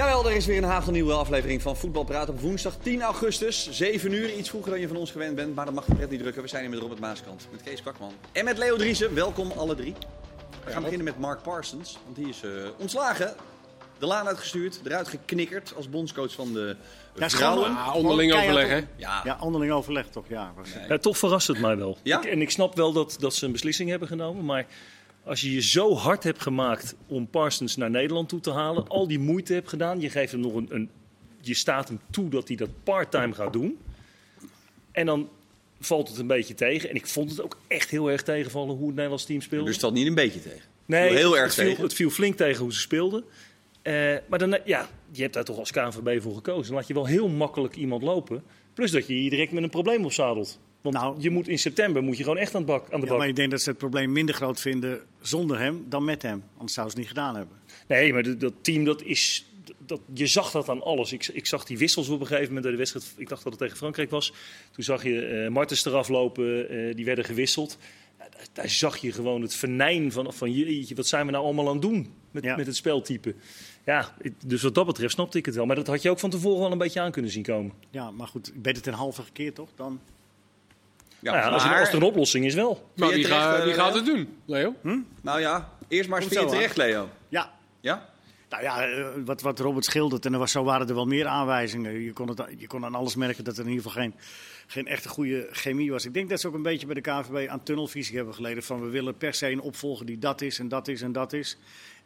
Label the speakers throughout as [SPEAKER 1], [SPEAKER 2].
[SPEAKER 1] Jawel, er is weer een hagelnieuwe aflevering van Voetbal Praat op woensdag 10 augustus. 7 uur, iets vroeger dan je van ons gewend bent, maar dat mag de pret niet drukken. We zijn hier met Robert Maaskant, met Kees Kwakman en met Leo Driessen. Welkom alle drie. We gaan beginnen met Mark Parsons, want die is eh, ontslagen. De laan uitgestuurd, eruit geknikkerd als bondscoach van de
[SPEAKER 2] Ja,
[SPEAKER 1] vrouwen.
[SPEAKER 3] Ah, onderling overleg, hè?
[SPEAKER 1] Ja,
[SPEAKER 2] Ja, onderling overleg toch, ja.
[SPEAKER 4] Ja, toch verrast het mij wel.
[SPEAKER 1] Ja?
[SPEAKER 4] Ik- en ik snap wel dat, dat ze een beslissing hebben genomen. Maar als je je zo hard hebt gemaakt om Parsons naar Nederland toe te halen. Al die moeite hebt gedaan. Je geeft hem nog een, een. Je staat hem toe dat hij dat part-time gaat doen. En dan valt het een beetje tegen. En ik vond het ook echt heel erg tegenvallen hoe het Nederlands team speelde.
[SPEAKER 1] dus het valt niet een beetje tegen.
[SPEAKER 4] Nee,
[SPEAKER 1] heel erg
[SPEAKER 4] het viel,
[SPEAKER 1] tegen.
[SPEAKER 4] het viel flink tegen hoe ze speelden. Eh, maar dan, ja, je hebt daar toch als KNVB voor gekozen. Dan laat je wel heel makkelijk iemand lopen. Plus dat je je direct met een probleem opzadelt. Want
[SPEAKER 2] Nou-
[SPEAKER 4] je moet in september moet je gewoon echt aan, het bak, aan de
[SPEAKER 2] Ja,
[SPEAKER 4] bak.
[SPEAKER 2] maar ik denk dat ze het probleem minder groot vinden zonder hem dan met hem. Anders zouden ze het niet gedaan hebben.
[SPEAKER 4] Nee, maar dat, dat team, dat is, dat, je zag dat aan alles. Ik, ik zag die wissels op een gegeven moment bij de wedstrijd. Ik dacht dat het tegen Frankrijk was. Toen zag je eh Martens eraf lopen. eh, die werden gewisseld. Daar, zag je gewoon het venijn van, van jeetje, wat zijn we nou allemaal aan het doen met,
[SPEAKER 2] Ja.
[SPEAKER 4] met het speltype. Ja, ik- dus wat dat betreft snapte ik het wel. Maar dat had je ook van tevoren wel een beetje aan kunnen zien komen.
[SPEAKER 2] Ja, maar goed, beter ten halve gekeerd toch? Dan...
[SPEAKER 1] Ja,
[SPEAKER 4] Nou ja, als, er,
[SPEAKER 1] maar-
[SPEAKER 4] als er een oplossing is wel.
[SPEAKER 3] Maar wie,
[SPEAKER 1] terecht,
[SPEAKER 3] gaat-
[SPEAKER 1] eh,
[SPEAKER 3] wie gaat het doen, Leo?
[SPEAKER 1] Nou ja, eerst maar eens terecht, Leo.
[SPEAKER 2] Ja,
[SPEAKER 1] Ja?
[SPEAKER 2] nou ja, eh, wat, wat Robert schildert, en er was, zo waren er wel meer aanwijzingen. Je kon, het, je kon aan alles merken dat er in ieder geval geen, geen echte goede chemie was. Ik denk dat ze ook een beetje bij de KNVB aan tunnelvisie hebben geleden. Van we willen per se een opvolger die dat is en dat is en dat is.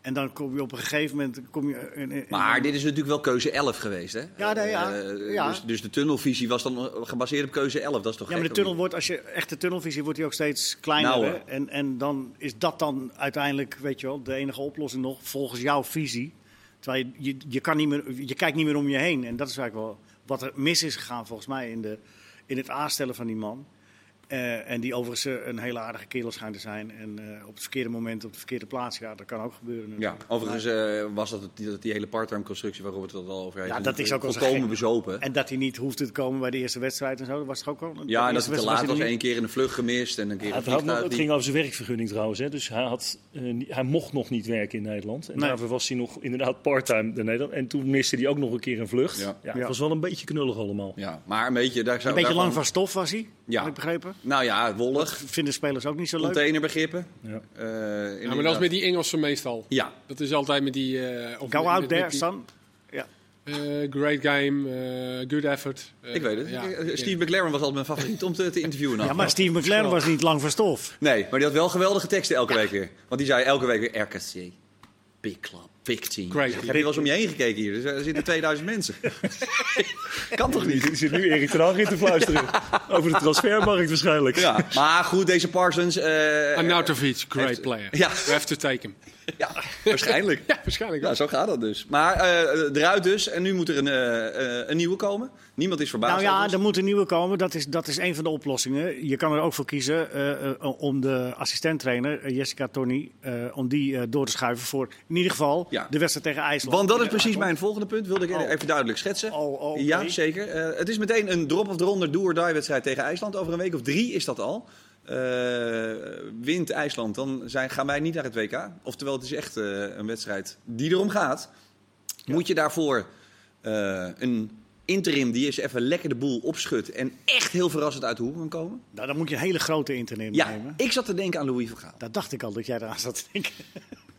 [SPEAKER 2] En dan kom je op een gegeven moment... Kom je in, in-
[SPEAKER 1] Maar dit is natuurlijk wel keuze 11 geweest, hè?
[SPEAKER 2] Ja, nee, ja.
[SPEAKER 1] Eh,
[SPEAKER 2] Ja.
[SPEAKER 1] Dus, dus de tunnelvisie was dan gebaseerd op keuze 11. Dat is toch
[SPEAKER 2] Ja, maar de tunnel wordt, als je echte tunnelvisie wordt die ook steeds kleiner. Hè? En, en dan is dat dan uiteindelijk, weet je wel, de enige oplossing nog volgens jouw visie. Terwijl je, je, je, kan niet meer, je kijkt niet meer om je heen. En dat is eigenlijk wel wat er mis is gegaan volgens mij in, de, in het aanstellen van die man. Eh, en die overigens eh, een hele aardige kerel schijnt te zijn. En eh, op het verkeerde moment op de verkeerde plaats. Ja, dat kan ook gebeuren.
[SPEAKER 1] Ja, overigens eh, was dat die, dat die hele part-time constructie waar Robert het al over heeft.
[SPEAKER 2] Ja, dat is ook wel
[SPEAKER 1] volkomen bezopen.
[SPEAKER 2] En dat hij niet hoefde te komen bij de eerste wedstrijd en zo. Dat was toch ook wel.
[SPEAKER 1] Ja, en dat hij te laat was.
[SPEAKER 2] er
[SPEAKER 1] één keer in de vlucht gemist en een keer
[SPEAKER 4] Ja, het, had het ging over zijn werkvergunning trouwens. Hè. Dus hij, had, eh, hij mocht nog niet werken in Nederland. En
[SPEAKER 2] Nee.
[SPEAKER 4] daarvoor was hij nog inderdaad part-time in Nederland. En toen miste hij ook nog een keer een vlucht.
[SPEAKER 1] Ja.
[SPEAKER 4] Ja.
[SPEAKER 2] Ja.
[SPEAKER 4] Het was wel een beetje knullig allemaal.
[SPEAKER 1] Ja, maar een beetje... Daar zou,
[SPEAKER 2] Een beetje
[SPEAKER 1] daarvan-
[SPEAKER 2] lang van stof was hij,
[SPEAKER 1] Ja.
[SPEAKER 2] heb ik begrepen.
[SPEAKER 1] Nou ja, wollig.
[SPEAKER 2] Vinden spelers ook niet zo leuk.
[SPEAKER 1] Containerbegrippen.
[SPEAKER 4] Ja.
[SPEAKER 1] Eh,
[SPEAKER 3] Ja, maar dat is met die Engelsen meestal.
[SPEAKER 1] Ja,
[SPEAKER 3] Dat is altijd met die... eh, of
[SPEAKER 2] Go
[SPEAKER 3] met-
[SPEAKER 2] out
[SPEAKER 3] met-
[SPEAKER 2] there,
[SPEAKER 3] met die,
[SPEAKER 2] son. Ja.
[SPEAKER 3] eh, great game, eh, good effort.
[SPEAKER 1] Ik weet het.
[SPEAKER 3] ja.
[SPEAKER 1] Steve McLaren was altijd mijn favoriet om te, te interviewen.
[SPEAKER 2] ja, maar Steve McLaren was niet lang van stof.
[SPEAKER 1] Nee, maar die had wel geweldige teksten elke week weer. Want die zei elke week weer RKC. Big club,
[SPEAKER 3] Great
[SPEAKER 1] Heb je wel eens om je heen gekeken hier? Dus er zitten 2000 mensen. kan toch niet?
[SPEAKER 4] Er zit nu Erik ten Hag in te fluisteren. Over de transfermarkt waarschijnlijk.
[SPEAKER 1] Ja, maar goed, deze Parsons... eh,
[SPEAKER 3] Arnautovic, great
[SPEAKER 1] heeft-
[SPEAKER 3] player.
[SPEAKER 1] Ja.
[SPEAKER 3] We have to take him.
[SPEAKER 1] ja, waarschijnlijk.
[SPEAKER 3] Ja, waarschijnlijk wel.
[SPEAKER 1] Ja, zo gaat dat dus. Maar eh, eruit dus. En nu moet er een, eh, eh, een nieuwe komen. Niemand is verbaasd.
[SPEAKER 2] Nou ja,
[SPEAKER 1] overigens.
[SPEAKER 2] er moet een nieuwe komen. Dat is, dat is een van de oplossingen. Je kan er ook voor kiezen om de assistenttrainer, Jessica Tony, om die door te schuiven voor in ieder geval
[SPEAKER 1] Ja.
[SPEAKER 2] de wedstrijd tegen IJsland.
[SPEAKER 1] Want dat is precies mijn volgende punt. Wilde ik
[SPEAKER 2] Oh.
[SPEAKER 1] even duidelijk schetsen.
[SPEAKER 2] Oh, oh.
[SPEAKER 1] Ja, zeker. Het is meteen een drop of the onder do or die wedstrijd tegen IJsland. Over een week of drie is dat al. Eh, wint IJsland, dan zijn, gaan wij niet naar het WK. Oftewel, het is echt eh, een wedstrijd die erom gaat. Moet je daarvoor eh, een interim die eens even lekker de boel opschudt... en echt heel verrassend uit de hoek kan komen?
[SPEAKER 2] Nou, dan moet je een hele grote internet
[SPEAKER 1] Ja,
[SPEAKER 2] nemen.
[SPEAKER 1] ik zat te denken aan Louis van Gaal.
[SPEAKER 2] Dat dacht ik al dat jij eraan zat te denken.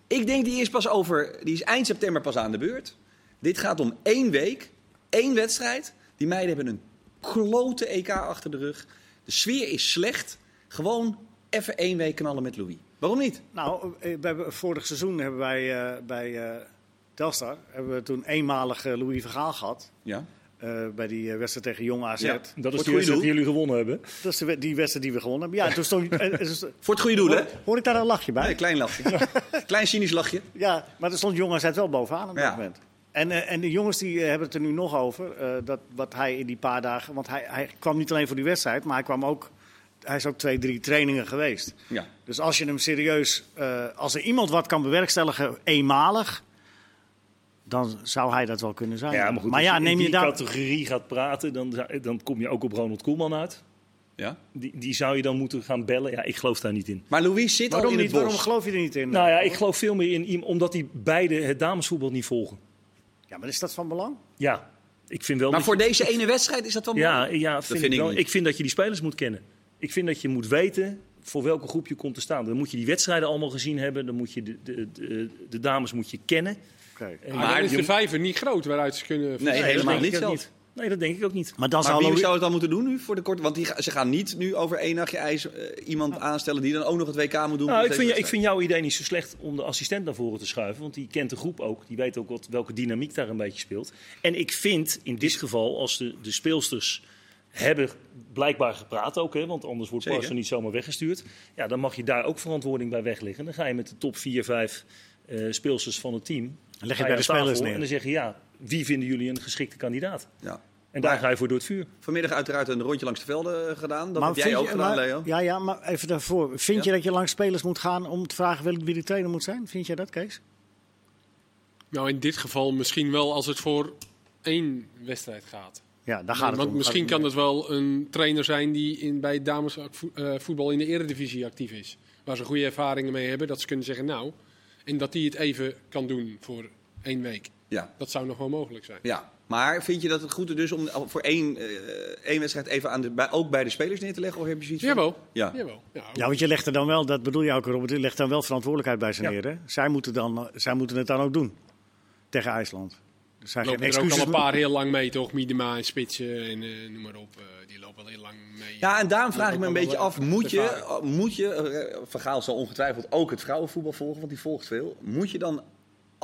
[SPEAKER 1] Ik denk die is pas over, die is eind september pas aan de beurt. Dit gaat om één week, één wedstrijd. Die meiden hebben een klote EK achter de rug. De sfeer is slecht. Gewoon even één week knallen met Louis. Waarom niet?
[SPEAKER 2] Nou, eh, vorig seizoen hebben wij eh, bij eh, Telstar hebben we toen eenmalig Louis Vergaal gehad.
[SPEAKER 1] Ja.
[SPEAKER 2] eh, bij die wedstrijd tegen Jong AZ.
[SPEAKER 1] Ja.
[SPEAKER 4] Dat is
[SPEAKER 1] goede
[SPEAKER 4] wedstrijd die jullie gewonnen hebben.
[SPEAKER 2] Dat is de, die wedstrijd die we gewonnen hebben. Ja, toen stond
[SPEAKER 1] Voor het goede doel, hè?
[SPEAKER 2] Hoor ik daar een lachje bij?
[SPEAKER 1] Nee, klein lachje. klein cynisch lachje.
[SPEAKER 2] Ja, maar er stond Jong AZ wel bovenaan op dat
[SPEAKER 1] Ja.
[SPEAKER 2] moment. En, eh, en de jongens die hebben het er nu nog over. eh, dat, wat hij in die paar dagen. Want hij, hij kwam niet alleen voor die wedstrijd, maar hij kwam ook. Hij is ook twee, drie trainingen geweest.
[SPEAKER 1] Ja.
[SPEAKER 2] Dus als je hem serieus. eh, als er iemand wat kan bewerkstelligen eenmalig. dan zou hij dat wel kunnen zijn.
[SPEAKER 4] Ja, maar goed,
[SPEAKER 2] maar
[SPEAKER 4] als
[SPEAKER 2] ja,
[SPEAKER 4] je
[SPEAKER 2] neem
[SPEAKER 4] in
[SPEAKER 2] je
[SPEAKER 4] die
[SPEAKER 2] daar.
[SPEAKER 4] categorie gaat praten, dan, dan kom je ook op Ronald Koeman uit.
[SPEAKER 1] ja.
[SPEAKER 4] Die, die zou je dan moeten gaan bellen. Ja, ik geloof daar niet in.
[SPEAKER 1] Maar Louis zit al
[SPEAKER 2] Waarom
[SPEAKER 1] in
[SPEAKER 2] niet?
[SPEAKER 1] het bos.
[SPEAKER 2] Waarom geloof je er niet in?
[SPEAKER 4] Nou ja, ik geloof veel meer in iemand, omdat die beide het damesvoetbal niet volgen.
[SPEAKER 2] Ja, maar is dat van belang?
[SPEAKER 4] Ja, ik vind wel
[SPEAKER 1] Maar voor
[SPEAKER 4] je-
[SPEAKER 1] deze ene wedstrijd is dat wel
[SPEAKER 4] Ja,
[SPEAKER 1] belangrijk.
[SPEAKER 4] ja vind
[SPEAKER 1] vind ik
[SPEAKER 4] ik, wel.
[SPEAKER 1] niet.
[SPEAKER 4] ik vind dat je die spelers moet kennen. Ik vind dat je moet weten voor welke groep je komt te staan. Dan moet je die wedstrijden allemaal gezien hebben. Dan moet je de, de, de, de dames moet je kennen.
[SPEAKER 3] Maar, is de vijver niet groot waaruit ze kunnen...
[SPEAKER 1] Nee, helemaal niet
[SPEAKER 4] ook
[SPEAKER 1] zelfs.
[SPEAKER 4] Nee, dat denk ik ook niet.
[SPEAKER 2] Maar dan
[SPEAKER 1] Maar
[SPEAKER 2] zou
[SPEAKER 1] wie zou het dan moeten doen nu voor de korte? Want die, ze gaan niet nu over één nachtje ijs eh, iemand aanstellen die dan ook nog het WK moet doen.
[SPEAKER 4] Nou, ik, vind, ik vind jouw idee niet zo slecht om de assistent naar voren te schuiven. Want die kent de groep ook. Die weet ook wat, welke dynamiek daar een beetje speelt. En ik vind in dit geval, als de, de speelsters hebben blijkbaar gepraat ook, hè, want anders wordt
[SPEAKER 1] Zeker.
[SPEAKER 4] Parson niet zomaar weggestuurd. Ja, dan mag je daar ook verantwoording bij wegleggen. Dan ga je met de top 4, 5 eh speelsters van het team.
[SPEAKER 2] leg je bij de spelers neer.
[SPEAKER 4] En dan zeg je, ja, wie vinden jullie een geschikte kandidaat?
[SPEAKER 1] Ja.
[SPEAKER 4] En daar
[SPEAKER 1] Maar-
[SPEAKER 4] ga je voor door het vuur.
[SPEAKER 1] Vanmiddag uiteraard een rondje langs de velden eh, gedaan. Dat heb jij ook
[SPEAKER 2] je-
[SPEAKER 1] gedaan,
[SPEAKER 2] maar-
[SPEAKER 1] Leo.
[SPEAKER 2] Ja, ja, maar even daarvoor. Vind je dat je langs spelers moet gaan om te vragen wie- wie de trainer moet zijn? Vind jij dat, Kees?
[SPEAKER 3] Nou, in dit geval misschien wel als het voor één wedstrijd gaat.
[SPEAKER 2] Ja, daar gaat het
[SPEAKER 3] Want
[SPEAKER 2] om.
[SPEAKER 3] misschien kan
[SPEAKER 2] het
[SPEAKER 3] wel een trainer zijn die in, bij damesvoetbal in de eredivisie actief is. Waar ze goede ervaringen mee hebben. Dat ze kunnen zeggen, nou, en dat die het even kan doen voor één week.
[SPEAKER 1] Ja.
[SPEAKER 3] Dat zou nog wel mogelijk zijn.
[SPEAKER 1] ja. Maar vind je dat het goed is dus om voor één, eh, één wedstrijd even aan de, bij, ook bij de spelers neer te leggen? Of heb je zoiets van-
[SPEAKER 3] Jawel.
[SPEAKER 1] Ja.
[SPEAKER 3] Jawel. Ja,
[SPEAKER 2] Ja, want je legt er dan wel, dat bedoel je ook, Robert, je legt dan wel verantwoordelijkheid bij ze
[SPEAKER 4] Ja.
[SPEAKER 2] neer. Hè? Zij, moeten dan, zij moeten het dan ook doen tegen IJsland. Er zijn geen
[SPEAKER 3] lopen er ook al een paar heel lang mee, toch? Miedema en Spitsen en eh, noem maar op. eh, die lopen al heel lang mee.
[SPEAKER 1] Ja, en daarom vraag ik me een beetje af, moet je,
[SPEAKER 3] ervaring.
[SPEAKER 1] moet je eh, Van Gaal zal ongetwijfeld ook het vrouwenvoetbal volgen, want die volgt veel. Moet je dan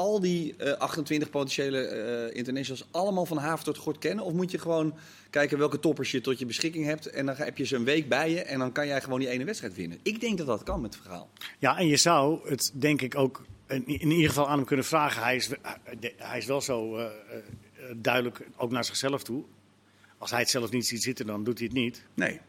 [SPEAKER 1] al die eh, 28 potentiële eh, internationals allemaal van haven tot gort kennen? Of moet je gewoon kijken welke toppers je tot je beschikking hebt en dan heb je ze een week bij je en dan kan jij gewoon die ene wedstrijd winnen? Ik denk dat dat kan met het verhaal.
[SPEAKER 2] Ja, en je zou het denk ik ook in, in ieder geval aan hem kunnen vragen. Hij is, hij is wel zo eh, eh, duidelijk, ook naar zichzelf toe. Als hij het zelf niet ziet zitten, dan doet hij het niet.
[SPEAKER 1] Nee.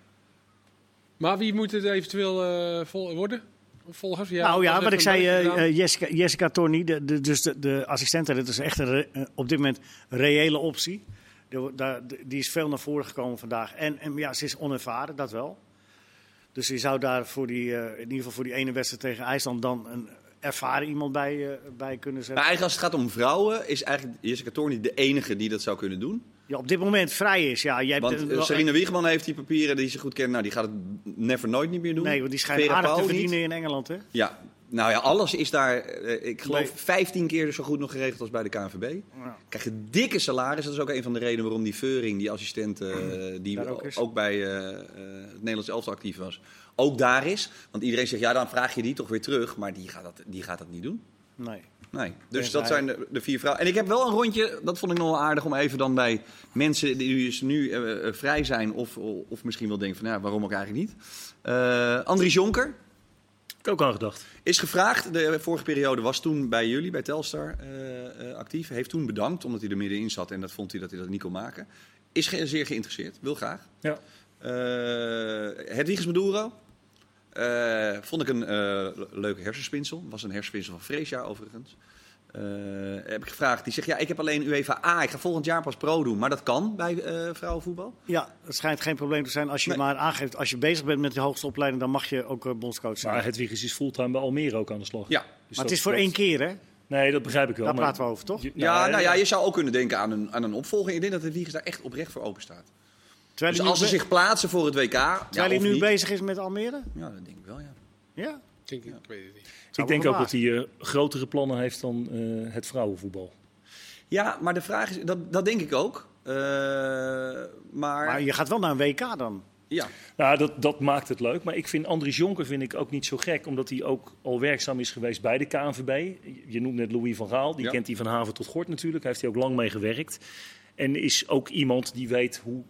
[SPEAKER 3] Maar wie moet het eventueel eh, vol worden? Volgers? Ja,
[SPEAKER 2] nou ja, wat ik zei, eh, eh, Jessica, Jessica Torni, de, de, dus de, de assistente, dat is echt een, re- eh, op dit moment een reële optie. De- daar- de- die is veel naar voren gekomen vandaag. En, en ja, ze is onervaren, dat wel. Dus je zou daar voor die, in ieder geval voor die ene wedstrijd tegen IJsland dan een ervaren iemand bij, bij kunnen
[SPEAKER 1] Maar
[SPEAKER 2] zetten.
[SPEAKER 1] eigenlijk als het gaat om vrouwen is eigenlijk Jessica Torni de enige die dat zou kunnen doen.
[SPEAKER 2] Ja, op dit moment vrij is, ja. Jij
[SPEAKER 1] Want
[SPEAKER 2] eh,
[SPEAKER 1] eh, Serena Wiegman heeft die papieren die ze goed kennen. Nou, die gaat het never nooit niet meer doen.
[SPEAKER 2] Nee, want die schijnt
[SPEAKER 1] Vera
[SPEAKER 2] aardig te
[SPEAKER 1] Pauw niet.
[SPEAKER 2] verdienen in Engeland, hè?
[SPEAKER 1] Ja, nou ja, alles is daar, eh, ik geloof,
[SPEAKER 2] Nee.
[SPEAKER 1] 15 keer zo goed nog geregeld als bij de KNVB.
[SPEAKER 2] Ja.
[SPEAKER 1] Krijg je dikke salaris. Dat is ook een van de redenen waarom die Veuring, die assistent, eh, die
[SPEAKER 2] Daar
[SPEAKER 1] ook,
[SPEAKER 2] ook
[SPEAKER 1] bij het Nederlands elftal actief was, ook daar is. Want iedereen zegt, ja, dan vraag je die toch weer terug. Maar die gaat dat, die gaat dat niet doen.
[SPEAKER 2] Nee.
[SPEAKER 1] Nee, dus dat zijn de, de vier vrouwen. En ik heb wel een rondje, dat vond ik nog wel aardig om even dan bij mensen die dus nu eh, eh, vrij zijn of, of misschien wel denken van ja, waarom ook eigenlijk niet. Eh Andries Jonker
[SPEAKER 4] Heb ik ook aan gedacht.
[SPEAKER 1] is gevraagd, de vorige periode was toen bij jullie, bij Telstar eh, eh, actief. Heeft toen bedankt omdat hij er middenin zat en dat vond hij dat hij dat niet kon maken. Is ge- zeer geïnteresseerd, wil graag.
[SPEAKER 4] Ja.
[SPEAKER 1] Eh Hedwiges Maduro. Eh, vond ik een eh, leuke hersenspinsel. Was een hersenspinsel van Freesia overigens. Eh, heb ik gevraagd. Die zegt, ja, ik heb alleen UEFA A. Ik ga volgend jaar pas pro doen. Maar dat kan bij eh, vrouwenvoetbal.
[SPEAKER 2] Ja, het schijnt geen probleem te zijn als je
[SPEAKER 1] Nee.
[SPEAKER 2] maar aangeeft. Als je bezig bent met de hoogste opleiding, dan mag je ook bondscoach zijn.
[SPEAKER 4] Maar Hedwiges is fulltime bij Almere ook aan de slag.
[SPEAKER 1] Ja.
[SPEAKER 4] Dus
[SPEAKER 2] maar
[SPEAKER 4] dat-
[SPEAKER 2] het is voor
[SPEAKER 4] dat-
[SPEAKER 2] één keer, hè?
[SPEAKER 4] Nee, dat begrijp ik wel.
[SPEAKER 2] Daar
[SPEAKER 4] maar-
[SPEAKER 2] praten we over, toch?
[SPEAKER 4] Je-
[SPEAKER 1] Ja,
[SPEAKER 4] nou,
[SPEAKER 1] ja, je zou ook kunnen denken aan een, aan een opvolging. Ik denk dat Hedwiges daar echt oprecht voor open staat.
[SPEAKER 2] Terwijl
[SPEAKER 1] Dus
[SPEAKER 2] hij
[SPEAKER 1] als ze zich plaatsen voor het WK... ja,
[SPEAKER 2] terwijl hij
[SPEAKER 1] of
[SPEAKER 2] nu
[SPEAKER 1] niet,
[SPEAKER 2] bezig is met Almere?
[SPEAKER 1] Ja, dat denk ik wel, ja.
[SPEAKER 2] Ja.
[SPEAKER 3] Denk ik, ik weet het niet.
[SPEAKER 2] Zou
[SPEAKER 4] Ik denk ook dat hij eh, grotere plannen heeft dan eh, het vrouwenvoetbal.
[SPEAKER 1] Ja, maar de vraag is... Dat, dat denk ik ook. Eh, maar...
[SPEAKER 2] Maar je gaat wel naar een WK dan.
[SPEAKER 1] Ja.
[SPEAKER 4] Nou, dat, dat maakt het leuk. Maar ik vind Andries Jonker vind ik ook niet zo gek. Omdat hij ook al werkzaam is geweest bij de KNVB. Je noemt net Louis van Gaal. Die
[SPEAKER 1] Ja.
[SPEAKER 4] kent hij van haven tot gort natuurlijk. Daar heeft hij ook lang mee gewerkt. En is ook iemand die weet hoe...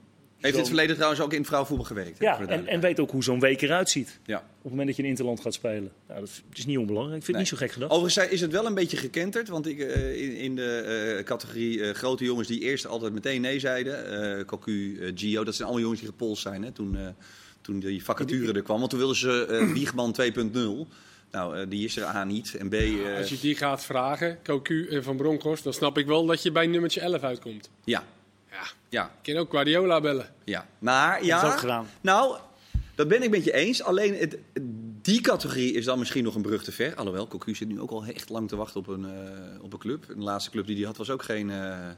[SPEAKER 1] Heeft in het verleden trouwens ook in het vrouwenvoetbal gewerkt. hè,
[SPEAKER 4] Ja, en, en weet ook hoe zo'n week eruit ziet.
[SPEAKER 1] Ja.
[SPEAKER 4] Op het moment dat je in Interland gaat spelen. Nou, dat is- het is niet onbelangrijk. Ik vind het niet zo gek gedacht.
[SPEAKER 1] Overigens is het wel een beetje gekenterd. Want ik, eh, in, in de eh, categorie eh, grote jongens die eerst altijd meteen nee zeiden. eh Cocu, Gio, dat zijn allemaal jongens die gepolst zijn. Hè, toen, eh, toen die vacature er kwam. Want toen wilden ze eh Wiegman 2.0. Nou, die is er A niet. En B... eh,
[SPEAKER 3] Als je die gaat vragen, Cocu en Van Bronckhorst, dan snap ik wel dat je bij nummertje 11 uitkomt.
[SPEAKER 1] Ja,
[SPEAKER 3] Ja,
[SPEAKER 1] ja,
[SPEAKER 3] ik kan ook Guardiola bellen.
[SPEAKER 1] ja. Maar ja...
[SPEAKER 2] Dat is ook gedaan.
[SPEAKER 1] Nou, dat ben ik met je eens. Alleen het, die categorie is dan misschien nog een brug te ver. Alhoewel, Cocu zit nu ook al echt lang te wachten op een, eh, op een club. En de laatste club die hij had was ook geen... eh,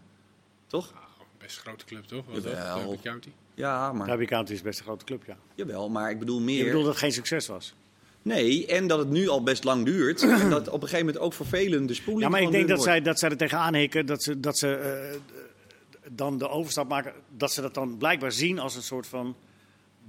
[SPEAKER 1] toch?
[SPEAKER 3] Best een grote club, toch? Was dat?
[SPEAKER 1] Jawel.
[SPEAKER 3] County.
[SPEAKER 1] Ja, maar,
[SPEAKER 2] Derby County is best een grote club, ja.
[SPEAKER 1] jawel, maar ik bedoel
[SPEAKER 2] Je
[SPEAKER 1] meer...
[SPEAKER 2] bedoelt dat het geen succes was?
[SPEAKER 1] Nee, en dat het nu al best lang duurt. en dat op een gegeven moment ook voor velen de spoeling
[SPEAKER 2] Ja, maar ik denk dat zij, dat zij er tegenaan hikken dat ze, dat ze eh, dan de overstap maken. Dat ze dat dan blijkbaar zien als een soort van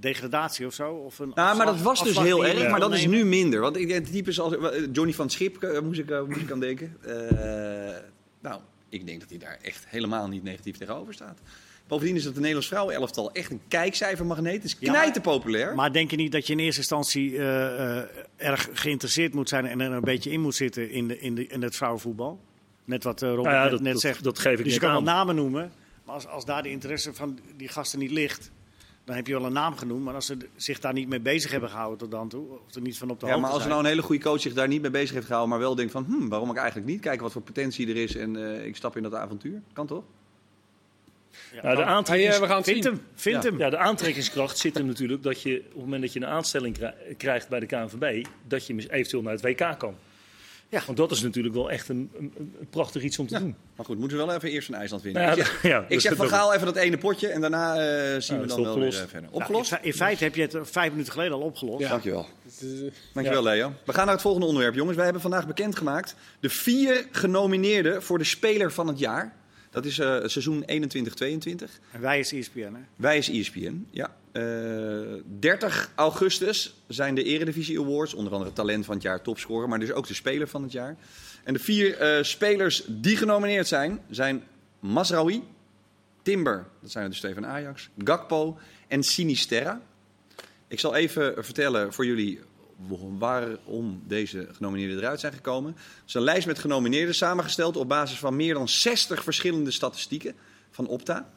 [SPEAKER 2] degradatie of zo. Of een
[SPEAKER 1] Nou, maar dat was dus heel erg, maar dat is nu minder. Want ik denk types als eh, Johnny van Schip eh, moest, ik, eh, moest ik aan denken. Eh, nou, ik denk dat hij daar echt helemaal niet negatief tegenover staat. Bovendien is het de Nederlands vrouwenelftal echt een kijkcijfermagneet. Het is
[SPEAKER 2] Ja, maar-
[SPEAKER 1] knijten populair.
[SPEAKER 2] Maar denk je niet dat je in eerste instantie eh, eh, erg geïnteresseerd moet zijn en er een beetje in moet zitten in, de, in, de, in het vrouwenvoetbal? Net wat Robert
[SPEAKER 4] Nou ja,
[SPEAKER 2] net,
[SPEAKER 4] dat,
[SPEAKER 2] net
[SPEAKER 4] dat,
[SPEAKER 2] zegt.
[SPEAKER 4] dat geef ik
[SPEAKER 2] dus je kan wel namen noemen, maar als, als daar de interesse van die gasten niet ligt, dan heb je wel een naam genoemd. Maar als ze zich daar niet mee bezig hebben gehouden tot dan toe, of er niet van op de
[SPEAKER 1] ja,
[SPEAKER 2] hoogte
[SPEAKER 1] maar als er
[SPEAKER 2] zijn.
[SPEAKER 1] nou een hele goede coach zich daar niet mee bezig heeft gehouden, maar wel denkt van, hm, waarom ik eigenlijk niet? Kijken wat voor potentie er is en eh, ik stap in dat avontuur. Kan toch?
[SPEAKER 2] Ja,
[SPEAKER 4] Nou, de,
[SPEAKER 2] dan-
[SPEAKER 4] aantrekkings-
[SPEAKER 3] Hey, eh, we gaan het
[SPEAKER 2] Vind
[SPEAKER 3] zien.
[SPEAKER 2] hem, vind
[SPEAKER 1] Ja.
[SPEAKER 2] hem.
[SPEAKER 4] ja, de aantrekkingskracht zit hem natuurlijk dat je op het moment dat je een aanstelling krij- krijgt bij de KNVB, dat je eventueel naar het WK kan.
[SPEAKER 2] Ja.
[SPEAKER 4] Want dat is natuurlijk wel echt een, een, een prachtig iets om te doen.
[SPEAKER 1] Maar goed, moeten we wel even eerst van IJsland winnen.
[SPEAKER 4] Nou ja,
[SPEAKER 1] ik zeg,
[SPEAKER 4] ja,
[SPEAKER 1] ik zeg van Gaal even dat ene potje en daarna eh, zien
[SPEAKER 4] Nou,
[SPEAKER 1] we dan wel weer
[SPEAKER 4] opgelost.
[SPEAKER 1] eh, verder. Opgelost?
[SPEAKER 2] in, fe- in feite heb je het er vijf minuten geleden al opgelost.
[SPEAKER 3] Ja.
[SPEAKER 1] Dankjewel.
[SPEAKER 3] Eh,
[SPEAKER 1] Dankjewel, Leo. We gaan naar het volgende onderwerp, jongens. Wij hebben vandaag bekendgemaakt de vier genomineerden voor de Speler van het Jaar. Dat is eh, seizoen 21-22.
[SPEAKER 2] En wij is ESPN, hè?
[SPEAKER 1] Wij is ESPN, ja. Eh 30 augustus zijn de Eredivisie Awards. Onder andere talent van het jaar, topscorer, maar dus ook de Speler van het jaar. En de vier eh, spelers die genomineerd zijn, zijn Masraoui, Timber, dat zijn er dus twee van Ajax, Gakpo en Sinisterra. Ik zal even vertellen voor jullie waarom deze genomineerden eruit zijn gekomen. Het is een lijst met genomineerden samengesteld op basis van meer dan 60 verschillende statistieken van Opta.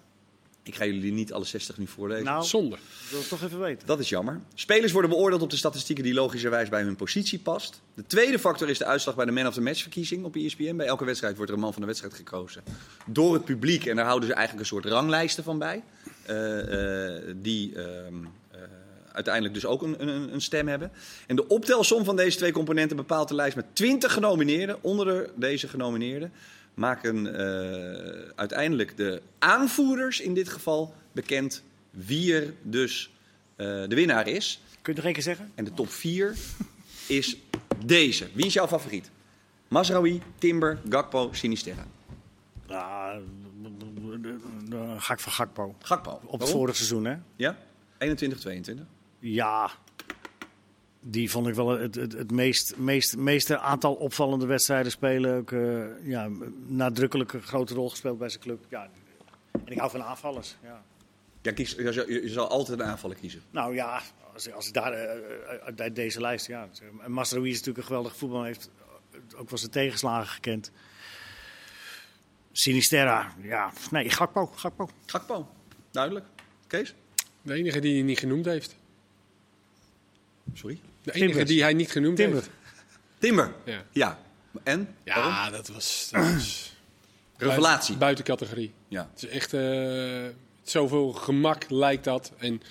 [SPEAKER 1] Ik ga jullie niet alle 60 nu voorlezen.
[SPEAKER 2] Nou,
[SPEAKER 3] zonde.
[SPEAKER 2] het toch even weten.
[SPEAKER 1] Dat is jammer. Spelers worden beoordeeld op de statistieken die logischerwijs bij hun positie past. De tweede factor is de uitslag bij de Man of the Match verkiezing op ESPN. Bij elke wedstrijd wordt er een man van de wedstrijd gekozen door het publiek. En daar houden ze eigenlijk een soort ranglijsten van bij. eh, eh, die ehm, eh, uiteindelijk dus ook een, een, een stem hebben. En de optelsom van deze twee componenten bepaalt de lijst met 20 genomineerden. Onder de, deze genomineerden maken eh, uiteindelijk de aanvoerders in dit geval bekend wie er dus eh, de winnaar is.
[SPEAKER 2] Kun je nog één keer zeggen?
[SPEAKER 1] En de top 4 is deze. Wie is jouw favoriet? Masraoui, Timber, Gakpo, Sinisterra.
[SPEAKER 2] Dan ga ik voor Gakpo.
[SPEAKER 1] Gakpo.
[SPEAKER 2] Op het
[SPEAKER 1] Waarom?
[SPEAKER 2] vorige seizoen, hè?
[SPEAKER 1] Ja? 21, 22.
[SPEAKER 2] Ja, die vond ik wel het, het, het meest, meest, meeste aantal opvallende wedstrijden spelen. Ook uh, ja, nadrukkelijk een grote rol gespeeld bij zijn club. Ja, en ik hou van aanvallers. Ja.
[SPEAKER 1] Ja, kies, je, je, je zal altijd een aanvaller kiezen.
[SPEAKER 2] Nou ja, als, als ik daar uh, uit deze lijst. Ja. En Masraoui is natuurlijk een geweldige voetbal. heeft ook wel zijn tegenslagen gekend. Sinisterra, ja. Nee, Gakpo. Gakpo.
[SPEAKER 1] Gakpo, duidelijk. Kees?
[SPEAKER 3] De enige die hij niet genoemd heeft.
[SPEAKER 1] Sorry?
[SPEAKER 3] De enige die hij niet genoemd
[SPEAKER 2] Timber.
[SPEAKER 3] heeft.
[SPEAKER 1] Timber.
[SPEAKER 3] Ja,
[SPEAKER 1] Ja. En? Waarom?
[SPEAKER 3] ja dat was, dat was
[SPEAKER 1] Revelatie.
[SPEAKER 3] buiten categorie.
[SPEAKER 1] Ja.
[SPEAKER 3] Het is echt uh, zoveel gemak lijkt dat. En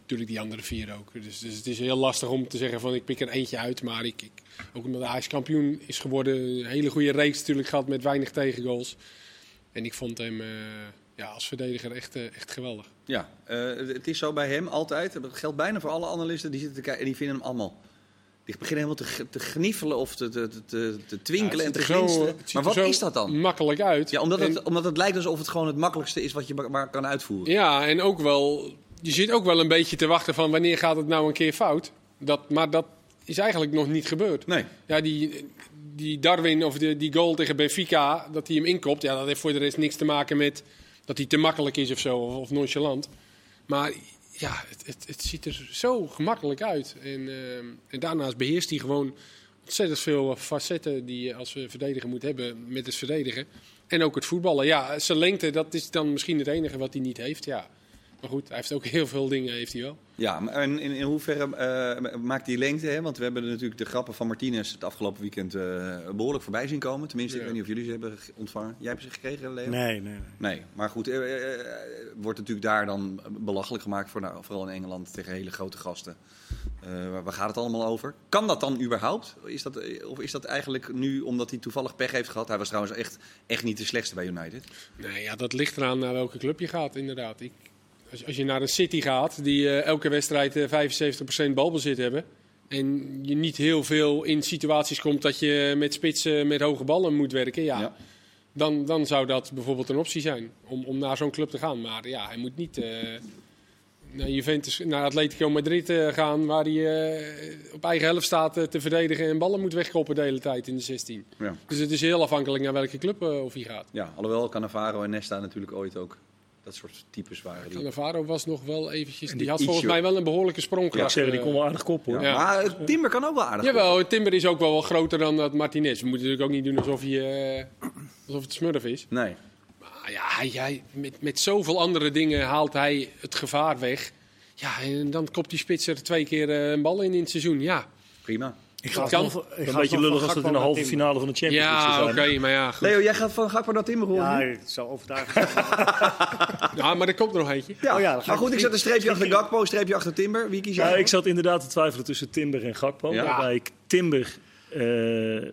[SPEAKER 3] natuurlijk die andere vier ook. Dus, dus het is heel lastig om te zeggen van ik pik er eentje uit. Maar ik, ik, ook omdat Ajax kampioen is geworden. Een hele goede reeks natuurlijk gehad met weinig tegengoals. En ik vond hem uh, ja, als verdediger echt, uh, echt geweldig.
[SPEAKER 1] Ja, uh, het is zo bij hem altijd. Dat geldt bijna voor alle analisten. Die zitten te kijken en die vinden hem allemaal. Die beginnen helemaal te, te gniffelen of te, te, te, te twinkelen
[SPEAKER 3] ja,
[SPEAKER 1] en te glinsteren. Maar wat is dat dan?
[SPEAKER 3] Makkelijk uit.
[SPEAKER 1] Ja, omdat,
[SPEAKER 3] en,
[SPEAKER 1] het, omdat het lijkt alsof het gewoon het makkelijkste is wat je maar kan uitvoeren.
[SPEAKER 3] Ja, en ook wel. Je zit ook wel een beetje te wachten van wanneer gaat het nou een keer fout. Dat, maar dat is eigenlijk nog niet gebeurd.
[SPEAKER 1] Nee.
[SPEAKER 3] Ja, die, die Darwin of de, die goal tegen Benfica, dat hij hem inkopt. Ja, dat heeft voor de rest niks te maken met dat hij te makkelijk is of zo, of, nonchalant. Maar ja, het, het, het, ziet er zo gemakkelijk uit. En, uh, en daarnaast beheerst hij gewoon ontzettend veel facetten die je als verdediger moet hebben met het verdedigen. En ook het voetballen. Ja, zijn lengte, dat is dan misschien het enige wat hij niet heeft. Ja. Maar goed, hij heeft ook heel veel dingen, heeft hij wel.
[SPEAKER 1] Ja, maar in, in, in hoeverre eh, maakt die lengte, hè? want we hebben natuurlijk de grappen van Martinez het afgelopen weekend eh, behoorlijk voorbij zien komen. Tenminste, ik weet niet of jullie ze hebben ge- ontvangen. Jij hebt ze gekregen, Leo?
[SPEAKER 2] Nee, nee, nee.
[SPEAKER 1] Nee, maar goed, eh, wordt natuurlijk daar dan belachelijk gemaakt, voor, nou, vooral in Engeland, tegen hele grote gasten. Eh, waar, waar gaat het allemaal over? Kan dat dan überhaupt? Is dat, of is dat eigenlijk nu omdat hij toevallig pech heeft gehad? Hij was trouwens echt, echt niet de slechtste bij United.
[SPEAKER 3] Nee, ja, dat ligt eraan naar welke club je gaat, inderdaad. Ik, als, als je naar een City gaat, die eh, elke wedstrijd eh 75% balbezit hebben. En je niet heel veel in situaties komt dat je met spitsen met hoge ballen moet werken. Ja,
[SPEAKER 1] Ja.
[SPEAKER 3] Dan, dan zou dat bijvoorbeeld een optie zijn om, om naar zo'n club te gaan. Maar ja, hij moet niet eh, naar Juventus, naar Atletico Madrid eh, gaan, waar hij eh, op eigen helft staat eh, te verdedigen en ballen moet wegkoppen de hele tijd in de 16.
[SPEAKER 1] Ja.
[SPEAKER 3] Dus het is heel afhankelijk naar welke club eh, of hij gaat.
[SPEAKER 1] ja, alhoewel Cannavaro en Nesta natuurlijk ooit ook dat soort types waren. Die...
[SPEAKER 3] Cannavaro was nog wel eventjes...
[SPEAKER 1] En
[SPEAKER 3] Die
[SPEAKER 1] die
[SPEAKER 3] had volgens mij wel een behoorlijke
[SPEAKER 4] Ja, ik
[SPEAKER 3] sprongkracht.
[SPEAKER 4] zeg, die
[SPEAKER 3] eh.
[SPEAKER 4] kon wel aardig kop hoor.
[SPEAKER 1] Ja.
[SPEAKER 3] Ja.
[SPEAKER 1] Maar Timber kan ook wel aardig.
[SPEAKER 3] Jawel, Timber is ook wel wat groter dan dat Martinez. We moeten natuurlijk ook niet doen alsof, hij, eh, alsof het smurf is.
[SPEAKER 1] Nee.
[SPEAKER 3] Maar ja, hij, hij- met, met zoveel andere dingen haalt hij het gevaar weg. Ja, en dan kopt die spits er twee keer eh, een bal in in het seizoen. Ja,
[SPEAKER 1] Prima.
[SPEAKER 2] Ik ga
[SPEAKER 3] kan.
[SPEAKER 2] alsnog- ik
[SPEAKER 4] Een
[SPEAKER 2] ga
[SPEAKER 4] beetje lullig als het in de halve finale van de Champions League
[SPEAKER 3] ja
[SPEAKER 4] zou
[SPEAKER 3] oké,
[SPEAKER 4] zijn.
[SPEAKER 3] maar ja, goed.
[SPEAKER 1] Leo, jij gaat van Gakpo naar Timber horen?
[SPEAKER 2] Ja, het zou overtuigend.
[SPEAKER 3] Ja, maar er komt er nog eentje.
[SPEAKER 1] Ja.
[SPEAKER 2] Oh ja,
[SPEAKER 1] maar goed, ik zet een streepje achter Gakpo, een streepje achter Timber. Wie kies jij?
[SPEAKER 4] Ja, ik zat inderdaad te twijfelen tussen Timber en Gakpo.
[SPEAKER 1] Ja.
[SPEAKER 4] Waarbij ik Timber eh,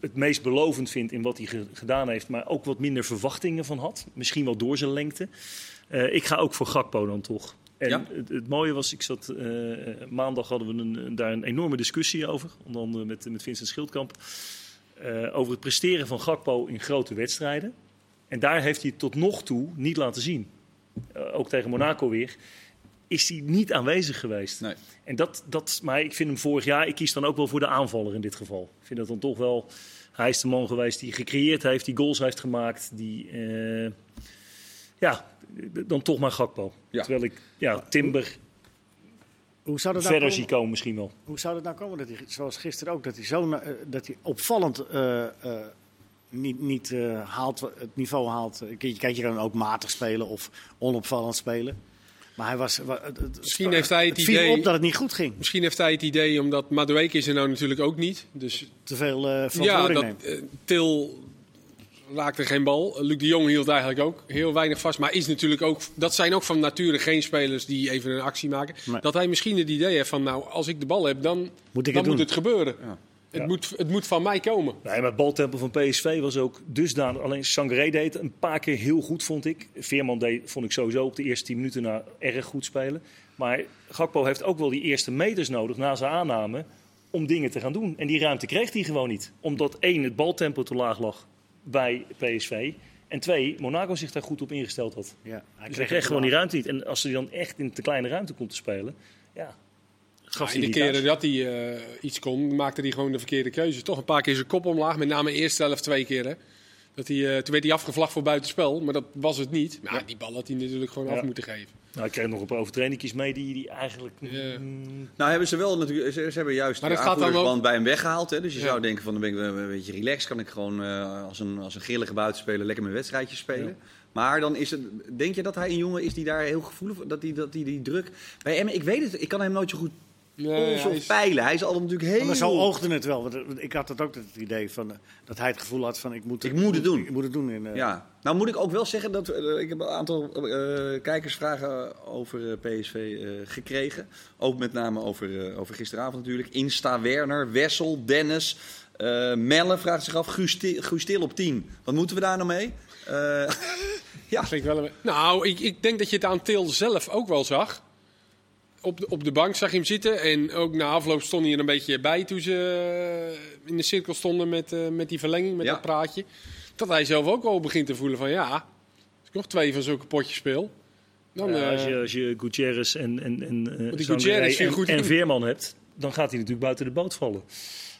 [SPEAKER 4] het meest belovend vind in wat hij ge- gedaan heeft. Maar ook wat minder verwachtingen van had. Misschien wel door zijn lengte. Eh, ik ga ook voor Gakpo dan toch. En
[SPEAKER 1] Ja.
[SPEAKER 4] het, het mooie was, ik zat, eh, maandag hadden we een, daar een enorme discussie over. Onder andere met, met Vincent Schildkamp. eh, over het presteren van Gakpo in grote wedstrijden. En daar heeft hij het tot nog toe niet laten zien. Eh, ook tegen Monaco weer. Is hij niet aanwezig geweest.
[SPEAKER 1] Nee.
[SPEAKER 4] En dat, dat, maar ik vind hem vorig jaar, ik kies dan ook wel voor de aanvaller in dit geval. Ik vind dat dan toch wel, hij is de man geweest die gecreëerd heeft, die goals heeft gemaakt, die, ja, dan toch maar Gakpo.
[SPEAKER 1] Ja.
[SPEAKER 4] Terwijl ik, ja, Timber
[SPEAKER 2] Hoe zou dat nou
[SPEAKER 4] verder
[SPEAKER 2] komen?
[SPEAKER 4] zie komen misschien wel.
[SPEAKER 2] Hoe zou het nou komen dat hij, zoals gisteren ook, dat hij zo eh, dat hij opvallend eh, eh, niet, niet eh, haalt, het niveau haalt? Kijk, Kijk, je kan ook matig spelen of onopvallend spelen. Maar hij was. wa- het- het-
[SPEAKER 3] Misschien heeft hij het
[SPEAKER 2] viel
[SPEAKER 3] idee-
[SPEAKER 2] op dat het niet goed ging.
[SPEAKER 3] Misschien heeft hij het idee, omdat Madueke is er nou natuurlijk ook niet. Dus
[SPEAKER 2] Te veel
[SPEAKER 3] ja,
[SPEAKER 2] verantwoording
[SPEAKER 3] dat,
[SPEAKER 2] neemt.
[SPEAKER 3] eh, Til raakte geen bal. Luc de Jong hield eigenlijk ook heel weinig vast. Maar is natuurlijk ook, dat zijn ook van nature geen spelers die even een actie maken.
[SPEAKER 2] Nee.
[SPEAKER 3] Dat hij misschien het idee heeft van, nou, als ik de bal heb, dan
[SPEAKER 2] Moet ik
[SPEAKER 3] dan
[SPEAKER 2] het
[SPEAKER 3] moet
[SPEAKER 2] doen?
[SPEAKER 3] het gebeuren.
[SPEAKER 1] Ja.
[SPEAKER 3] Het,
[SPEAKER 4] Ja.
[SPEAKER 3] moet, het moet van mij komen.
[SPEAKER 4] Nee, maar het baltempo van PSV was ook dusdanig. Alleen Sangaré deed het een paar keer heel goed, vond ik. Veerman deed, vond ik sowieso op de eerste 10 minuten na erg goed spelen. Maar Gakpo heeft ook wel die eerste meters nodig na zijn aanname om dingen te gaan doen. En die ruimte kreeg hij gewoon niet. Omdat één, het baltempo te laag lag bij PSV. En twee, Monaco zich daar goed op ingesteld had.
[SPEAKER 2] Ja,
[SPEAKER 4] Dus hij kreeg gewoon die ruimte niet. En als hij dan echt in te kleine ruimte komt te spelen, ja, gaf
[SPEAKER 3] Ja,
[SPEAKER 4] hij
[SPEAKER 3] in de keren dat hij eh, iets kon, maakte hij gewoon de verkeerde keuze. Toch een paar keer zijn kop omlaag, met name eerste helft twee keer. Hè. Dat hij, eh, toen werd hij afgevlacht voor buitenspel, maar dat was het niet. Maar ja, die bal had hij natuurlijk gewoon
[SPEAKER 4] Ja.
[SPEAKER 3] af moeten geven.
[SPEAKER 4] Nou, hij kreeg nog een paar overtrainingjes mee die, die eigenlijk...
[SPEAKER 3] Ja.
[SPEAKER 4] mm,
[SPEAKER 1] Nou hebben ze wel natuurlijk, ze, ze hebben juist
[SPEAKER 3] Maar
[SPEAKER 1] de
[SPEAKER 3] dat gaat dan
[SPEAKER 1] aanvoerdersband bij hem weggehaald. Hè? Dus je
[SPEAKER 3] Ja.
[SPEAKER 1] zou denken van dan ben ik een beetje relaxed. Kan ik gewoon eh, als, een, als een grillige buitenspeler lekker mijn wedstrijdjes spelen.
[SPEAKER 4] Ja.
[SPEAKER 1] Maar dan is het, denk je dat hij een jongen is die daar heel gevoelig voor, dat die, dat die, die druk bij hem, ik weet het, ik kan hem nooit zo goed
[SPEAKER 3] Nee,
[SPEAKER 1] polsen
[SPEAKER 3] hij is-
[SPEAKER 1] peilen. Hij is altijd natuurlijk heel...
[SPEAKER 2] Maar zo oogde het wel. Want eh, ik had het ook het idee van, eh, dat hij het gevoel had van ik moet,
[SPEAKER 1] Ik moet het doen.
[SPEAKER 2] Ik moet het doen. In, eh,
[SPEAKER 1] Ja, nou moet ik ook wel zeggen dat ik heb een aantal eh, kijkersvragen over PSV eh, gekregen. Ook met name over, eh, over gisteravond natuurlijk. Insta Werner, Wessel, Dennis, eh, Melle vraagt zich af, Guus Til- Guus Til op 10. Wat moeten we daar nou mee? Eh, ja,
[SPEAKER 3] wel een- Nou, ik, ik denk dat je het aan Til zelf ook wel zag. Op de, op de bank zag je hem zitten. En ook na afloop stond hij er een beetje bij toen ze eh, in de cirkel stonden met, eh, met die verlenging, met
[SPEAKER 1] Ja.
[SPEAKER 3] dat praatje. Dat hij zelf ook al begint te voelen van ja, als ik nog twee van zulke potjes speel. Dan,
[SPEAKER 4] Ja, als,
[SPEAKER 3] eh,
[SPEAKER 4] je, als je Gutierrez en, en, en, eh,
[SPEAKER 3] Gutierrez
[SPEAKER 4] en,
[SPEAKER 3] goed
[SPEAKER 4] en
[SPEAKER 3] in.
[SPEAKER 4] Veerman hebt, dan gaat hij natuurlijk buiten de boot vallen.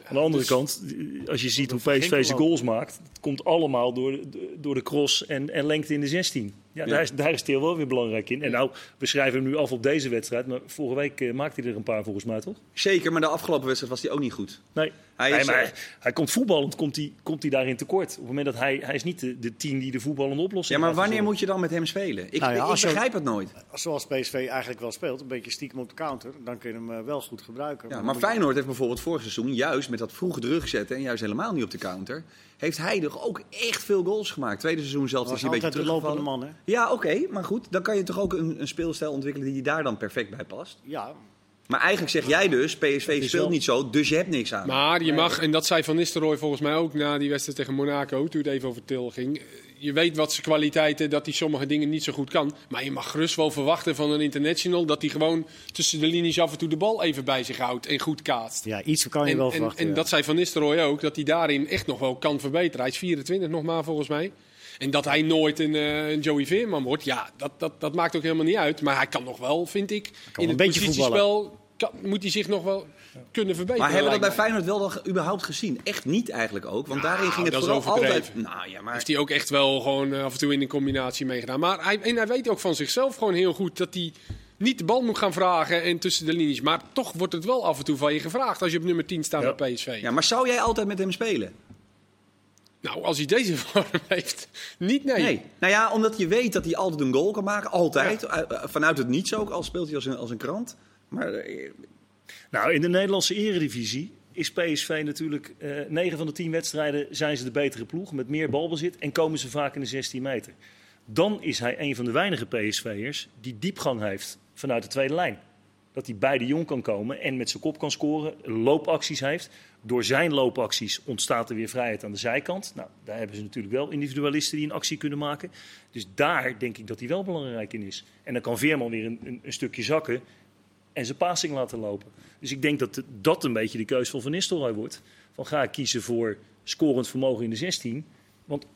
[SPEAKER 4] Aan de andere
[SPEAKER 3] dus-
[SPEAKER 4] kant, als je ziet hoe PSV zijn goals maakt, het komt allemaal door, de- door de cross en, en lengte in de 16. Ja. Daar, is, daar is Theo wel weer belangrijk in. En nou, we schrijven hem nu af op deze wedstrijd, maar vorige week eh, maakte hij er een paar volgens mij, toch?
[SPEAKER 1] Zeker, maar de afgelopen wedstrijd was hij ook niet goed.
[SPEAKER 4] Nee,
[SPEAKER 1] Hij
[SPEAKER 4] Nee,
[SPEAKER 1] is,
[SPEAKER 4] maar
[SPEAKER 1] eh,
[SPEAKER 4] hij, hij komt voetballend, komt hij, komt hij daarin tekort. Op het moment dat hij, hij is niet de, de team die de voetballende oplossing
[SPEAKER 1] Ja, maar wanneer moet je dan met hem spelen? Ik,
[SPEAKER 2] Nou ja,
[SPEAKER 1] ik
[SPEAKER 2] je-
[SPEAKER 1] begrijp het nooit.
[SPEAKER 2] Zoals PSV eigenlijk wel speelt, een beetje stiekem op de counter, dan kun je hem eh, wel goed gebruiken.
[SPEAKER 1] Ja, maar
[SPEAKER 2] je-
[SPEAKER 1] Feyenoord heeft bijvoorbeeld vorig seizoen juist met dat vroege terugzetten en juist helemaal niet op de counter, heeft hij toch ook echt veel goals gemaakt. Tweede seizoen zelf is hij een beetje
[SPEAKER 2] altijd de lopende
[SPEAKER 1] teruggevallen.
[SPEAKER 2] man, hè?
[SPEAKER 1] Ja, oké, maar goed, dan kan je toch ook een, een speelstijl ontwikkelen die daar dan perfect bij past.
[SPEAKER 2] Ja,
[SPEAKER 1] Maar eigenlijk zeg jij dus, PSV speelt niet zo, dus je hebt niks aan.
[SPEAKER 3] Maar je mag, en dat zei Van Nistelrooy volgens mij ook na die wedstrijd tegen Monaco, toen het even over Til ging. Je weet wat zijn kwaliteiten, dat hij sommige dingen niet zo goed kan. Maar je mag gerust wel verwachten van een international dat hij gewoon tussen de linies af en toe de bal even bij zich houdt en goed kaatst.
[SPEAKER 2] ja iets kan je
[SPEAKER 3] En,
[SPEAKER 2] wel
[SPEAKER 3] en,
[SPEAKER 2] verwachten.
[SPEAKER 3] en
[SPEAKER 2] ja.
[SPEAKER 3] dat zei Van Nistelrooy ook, dat hij daarin echt nog wel kan verbeteren. Hij is 24 nog maar volgens mij. En dat hij nooit een, eh, een Joey Veerman wordt, ja, dat, dat, dat maakt ook helemaal niet uit. Maar hij kan nog wel, vind ik, in
[SPEAKER 2] een
[SPEAKER 3] het
[SPEAKER 2] beetje
[SPEAKER 3] positiespel kan, moet hij zich nog wel kunnen verbeteren.
[SPEAKER 1] maar hebben we dat bij. Feyenoord wel dan überhaupt gezien? Echt niet eigenlijk ook, want daarin ging het
[SPEAKER 3] dat is
[SPEAKER 1] vooral altijd... Nou ja, maar...
[SPEAKER 3] Heeft hij ook echt wel gewoon eh, af en toe in een combinatie meegedaan. Maar hij, en hij weet ook van zichzelf gewoon heel goed dat hij niet de bal moet gaan vragen en tussen de linies. Maar toch wordt het wel af en toe van je gevraagd als je op nummer 10 staat
[SPEAKER 4] Ja.
[SPEAKER 3] bij PSV.
[SPEAKER 1] Ja, maar zou jij altijd met hem spelen?
[SPEAKER 3] Nou, als hij deze vorm heeft, niet nee.
[SPEAKER 1] Nee. Nou ja, omdat je weet dat hij altijd een goal kan maken. Altijd. Eh, eh, Vanuit het niets ook, al speelt hij als een, als een krant. Maar
[SPEAKER 4] Nou, in de Nederlandse eredivisie is PSV natuurlijk... eh 9 van de 10 wedstrijden zijn ze de betere ploeg met meer balbezit en komen ze vaak in de 16 meter. Dan is hij een van de weinige PSV'ers die diepgang heeft vanuit de tweede lijn. Dat hij bij de jong kan komen en met zijn kop kan scoren, loopacties heeft. Door zijn loopacties ontstaat er weer vrijheid aan de zijkant. Nou, daar hebben ze natuurlijk wel individualisten die een actie kunnen maken. Dus daar denk ik dat hij wel belangrijk in is. En dan kan Veerman weer een, een stukje zakken en zijn passing laten lopen. Dus ik denk dat dat een beetje de keuze van Van Nistelrooy wordt. Van ga ik kiezen voor scorend vermogen in de 16. Want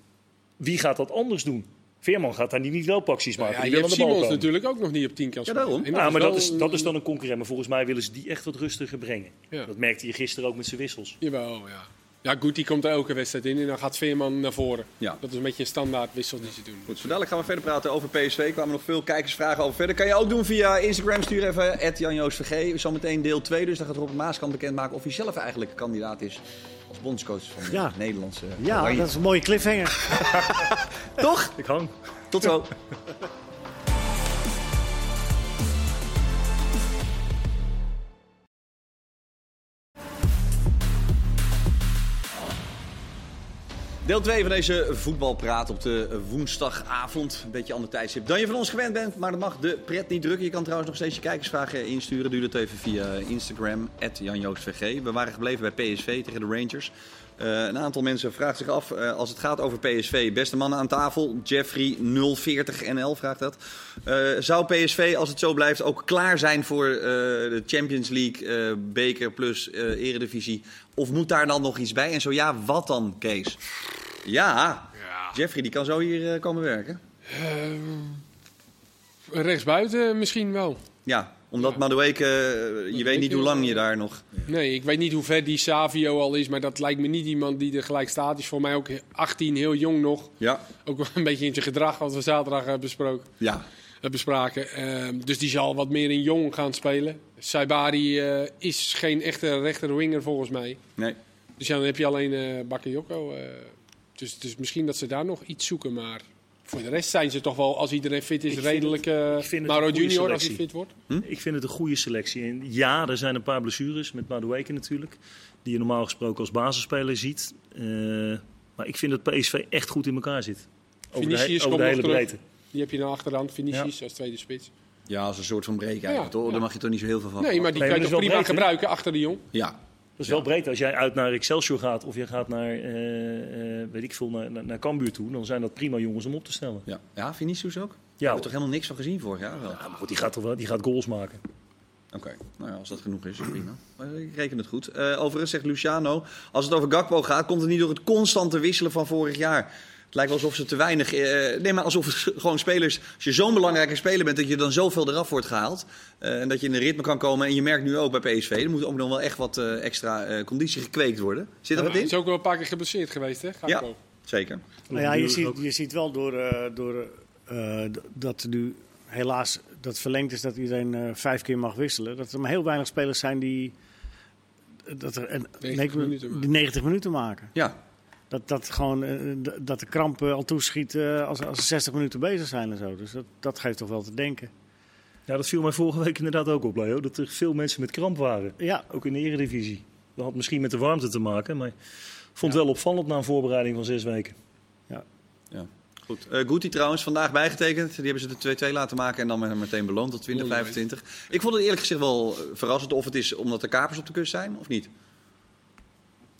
[SPEAKER 4] wie gaat dat anders doen? Veerman gaat daar niet, niet loopacties maken.
[SPEAKER 3] Ja,
[SPEAKER 4] die
[SPEAKER 3] je
[SPEAKER 4] wil aan
[SPEAKER 3] hebt
[SPEAKER 4] de bal
[SPEAKER 3] Simons
[SPEAKER 4] komen.
[SPEAKER 3] natuurlijk ook nog niet op 10 kan
[SPEAKER 1] Ja, daarom.
[SPEAKER 4] Ja, maar dat is, dat is dan een concurrent. Maar volgens mij willen ze die echt wat rustiger brengen.
[SPEAKER 3] Ja.
[SPEAKER 4] Dat merkte je gisteren ook met zijn wissels.
[SPEAKER 3] Jawel, ja. Ja, goed, die komt er elke wedstrijd in en dan gaat Veerman naar voren.
[SPEAKER 1] Ja.
[SPEAKER 3] Dat is een beetje een standaard wissel die ze doen.
[SPEAKER 1] Goed, zo dadelijk gaan we verder praten over PSV. Er kwamen nog veel kijkersvragen over verder. Kan je ook doen via Instagram. Stuur even @janjoosvg. Zometeen deel 2. Dus dan gaat Robert Maaskant bekendmaken of hij zelf eigenlijk kandidaat is als bondscoach van de
[SPEAKER 2] Ja.
[SPEAKER 1] Nederlandse.
[SPEAKER 2] ja,
[SPEAKER 1] Oranje.
[SPEAKER 2] dat is een mooie cliffhanger.
[SPEAKER 1] Toch?
[SPEAKER 4] Ik hang.
[SPEAKER 1] Tot zo. Deel 2 van deze voetbalpraat op de woensdagavond. Een beetje ander tijdstip dan je van ons gewend bent. Maar dat mag de pret niet drukken. Je kan trouwens nog steeds je kijkersvragen insturen. Doe dat even via Instagram, @janjoostvg. We waren gebleven bij PSV tegen de Rangers. Eh, een aantal mensen vraagt zich af, eh, als het gaat over PSV, beste mannen aan tafel, Jeffrey 040NL vraagt dat. Eh, zou PSV, als het zo blijft, ook klaar zijn voor de Champions League, beker plus eredivisie? Of moet daar dan nog iets bij? En zo ja, wat dan, Kees? Ja,
[SPEAKER 3] Ja.
[SPEAKER 1] Jeffrey die kan zo hier komen werken.
[SPEAKER 3] rechtsbuiten misschien wel.
[SPEAKER 1] Ja, omdat
[SPEAKER 3] Ja.
[SPEAKER 1] Madueke, eh, je weet niet hoe lang je daar nog...
[SPEAKER 3] Nee, ik weet niet hoe ver die Savio al is, maar dat lijkt me niet iemand die er gelijk staat. Is voor mij ook 18, heel jong nog.
[SPEAKER 1] Ja,
[SPEAKER 3] Ook wel een beetje in zijn gedrag, wat we zaterdag hebben besproken.
[SPEAKER 1] ja.
[SPEAKER 3] eh, bespraken. Ehm, dus die zal wat meer in jong gaan spelen. Saibari eh, is geen echte rechter winger volgens mij.
[SPEAKER 1] Nee.
[SPEAKER 3] Dus ja, dan heb je alleen eh Bakayoko. eh dus, dus misschien dat ze daar nog iets zoeken. Maar voor de rest zijn ze toch wel, als iedereen fit is,
[SPEAKER 4] Ik
[SPEAKER 3] redelijk...
[SPEAKER 4] het-
[SPEAKER 3] eh
[SPEAKER 4] het
[SPEAKER 3] Mauro
[SPEAKER 4] goede
[SPEAKER 3] Junior als hij fit wordt.
[SPEAKER 4] Ik vind het een goede selectie. En ja, er zijn een paar blessures met Madueke natuurlijk. Die je normaal gesproken als basisspeler ziet. Eh, maar ik vind dat PSV echt goed in elkaar zit. Over de, he-
[SPEAKER 3] Vinicius
[SPEAKER 4] over
[SPEAKER 3] komt
[SPEAKER 4] de hele breedte.
[SPEAKER 3] Die heb je nou achterhand, Vinicius als tweede spits.
[SPEAKER 1] Ja, als een soort van break eigenlijk,
[SPEAKER 3] Ja,
[SPEAKER 1] toch?
[SPEAKER 3] ja.
[SPEAKER 1] Daar mag je toch niet zo heel veel van
[SPEAKER 3] Nee, maar die
[SPEAKER 4] Nee,
[SPEAKER 3] kan je toch prima
[SPEAKER 4] breed,
[SPEAKER 3] gebruiken achter de jong.
[SPEAKER 1] Ja,
[SPEAKER 4] Dat is wel breed. Als jij uit naar Excelsior gaat of je gaat naar, eh, weet ik veel, naar, naar, naar Cambuur toe, dan zijn dat prima jongens om op te stellen.
[SPEAKER 1] ja. Ja, Vinicius ook?
[SPEAKER 4] Ja,
[SPEAKER 1] we toch helemaal niks van gezien vorig jaar wel?
[SPEAKER 4] Ja, maar goed, die gaat, toch wel, die gaat goals maken.
[SPEAKER 1] Oké, nou ja, als dat genoeg is, prima. Maar ik reken het goed. Eh, overigens zegt Luciano, als het over Gakpo gaat, komt het niet door het constante wisselen van vorig jaar. Het lijkt wel alsof ze te weinig. eh, nee, maar alsof het gewoon spelers. Als je zo'n belangrijke speler bent, dat je dan zoveel eraf wordt gehaald. eh, en dat je in een ritme kan komen. En je merkt nu ook bij PSV. Er moet ook nog wel echt wat eh, extra eh, conditie gekweekt worden. Zit er wat
[SPEAKER 3] Hij
[SPEAKER 1] in?
[SPEAKER 3] is ook wel een paar keer geblesseerd geweest, hè?
[SPEAKER 1] Ja. Zeker.
[SPEAKER 2] Nou ja, je ziet, je ziet wel door, eh, door eh, dat nu helaas dat verlengd is dat iedereen vijf keer mag wisselen. Dat er maar heel weinig spelers zijn die, dat er een,
[SPEAKER 3] 90 minuten maken.
[SPEAKER 2] die 90 minuten maken.
[SPEAKER 1] Ja.
[SPEAKER 2] Dat, dat, gewoon, eh, dat de kramp eh, al toeschiet eh, als, als ze 60 minuten bezig zijn en zo. Dus dat, dat geeft toch wel te denken.
[SPEAKER 4] Ja, dat viel mij vorige week inderdaad ook op, Leo. Dat er veel mensen met kramp waren.
[SPEAKER 2] Ja,
[SPEAKER 4] Ook in de eredivisie. Dat had misschien met de warmte te maken. Maar ik vond het wel opvallend na een voorbereiding van zes weken.
[SPEAKER 1] Goed. Eh Guti trouwens, vandaag bijgetekend. Die hebben ze de 2-2 laten maken en dan met- meteen beloond tot
[SPEAKER 3] Mooi,
[SPEAKER 1] 2025. Ik vond het eerlijk gezegd wel eh, verrassend of het is omdat de kapers op de kust zijn of niet.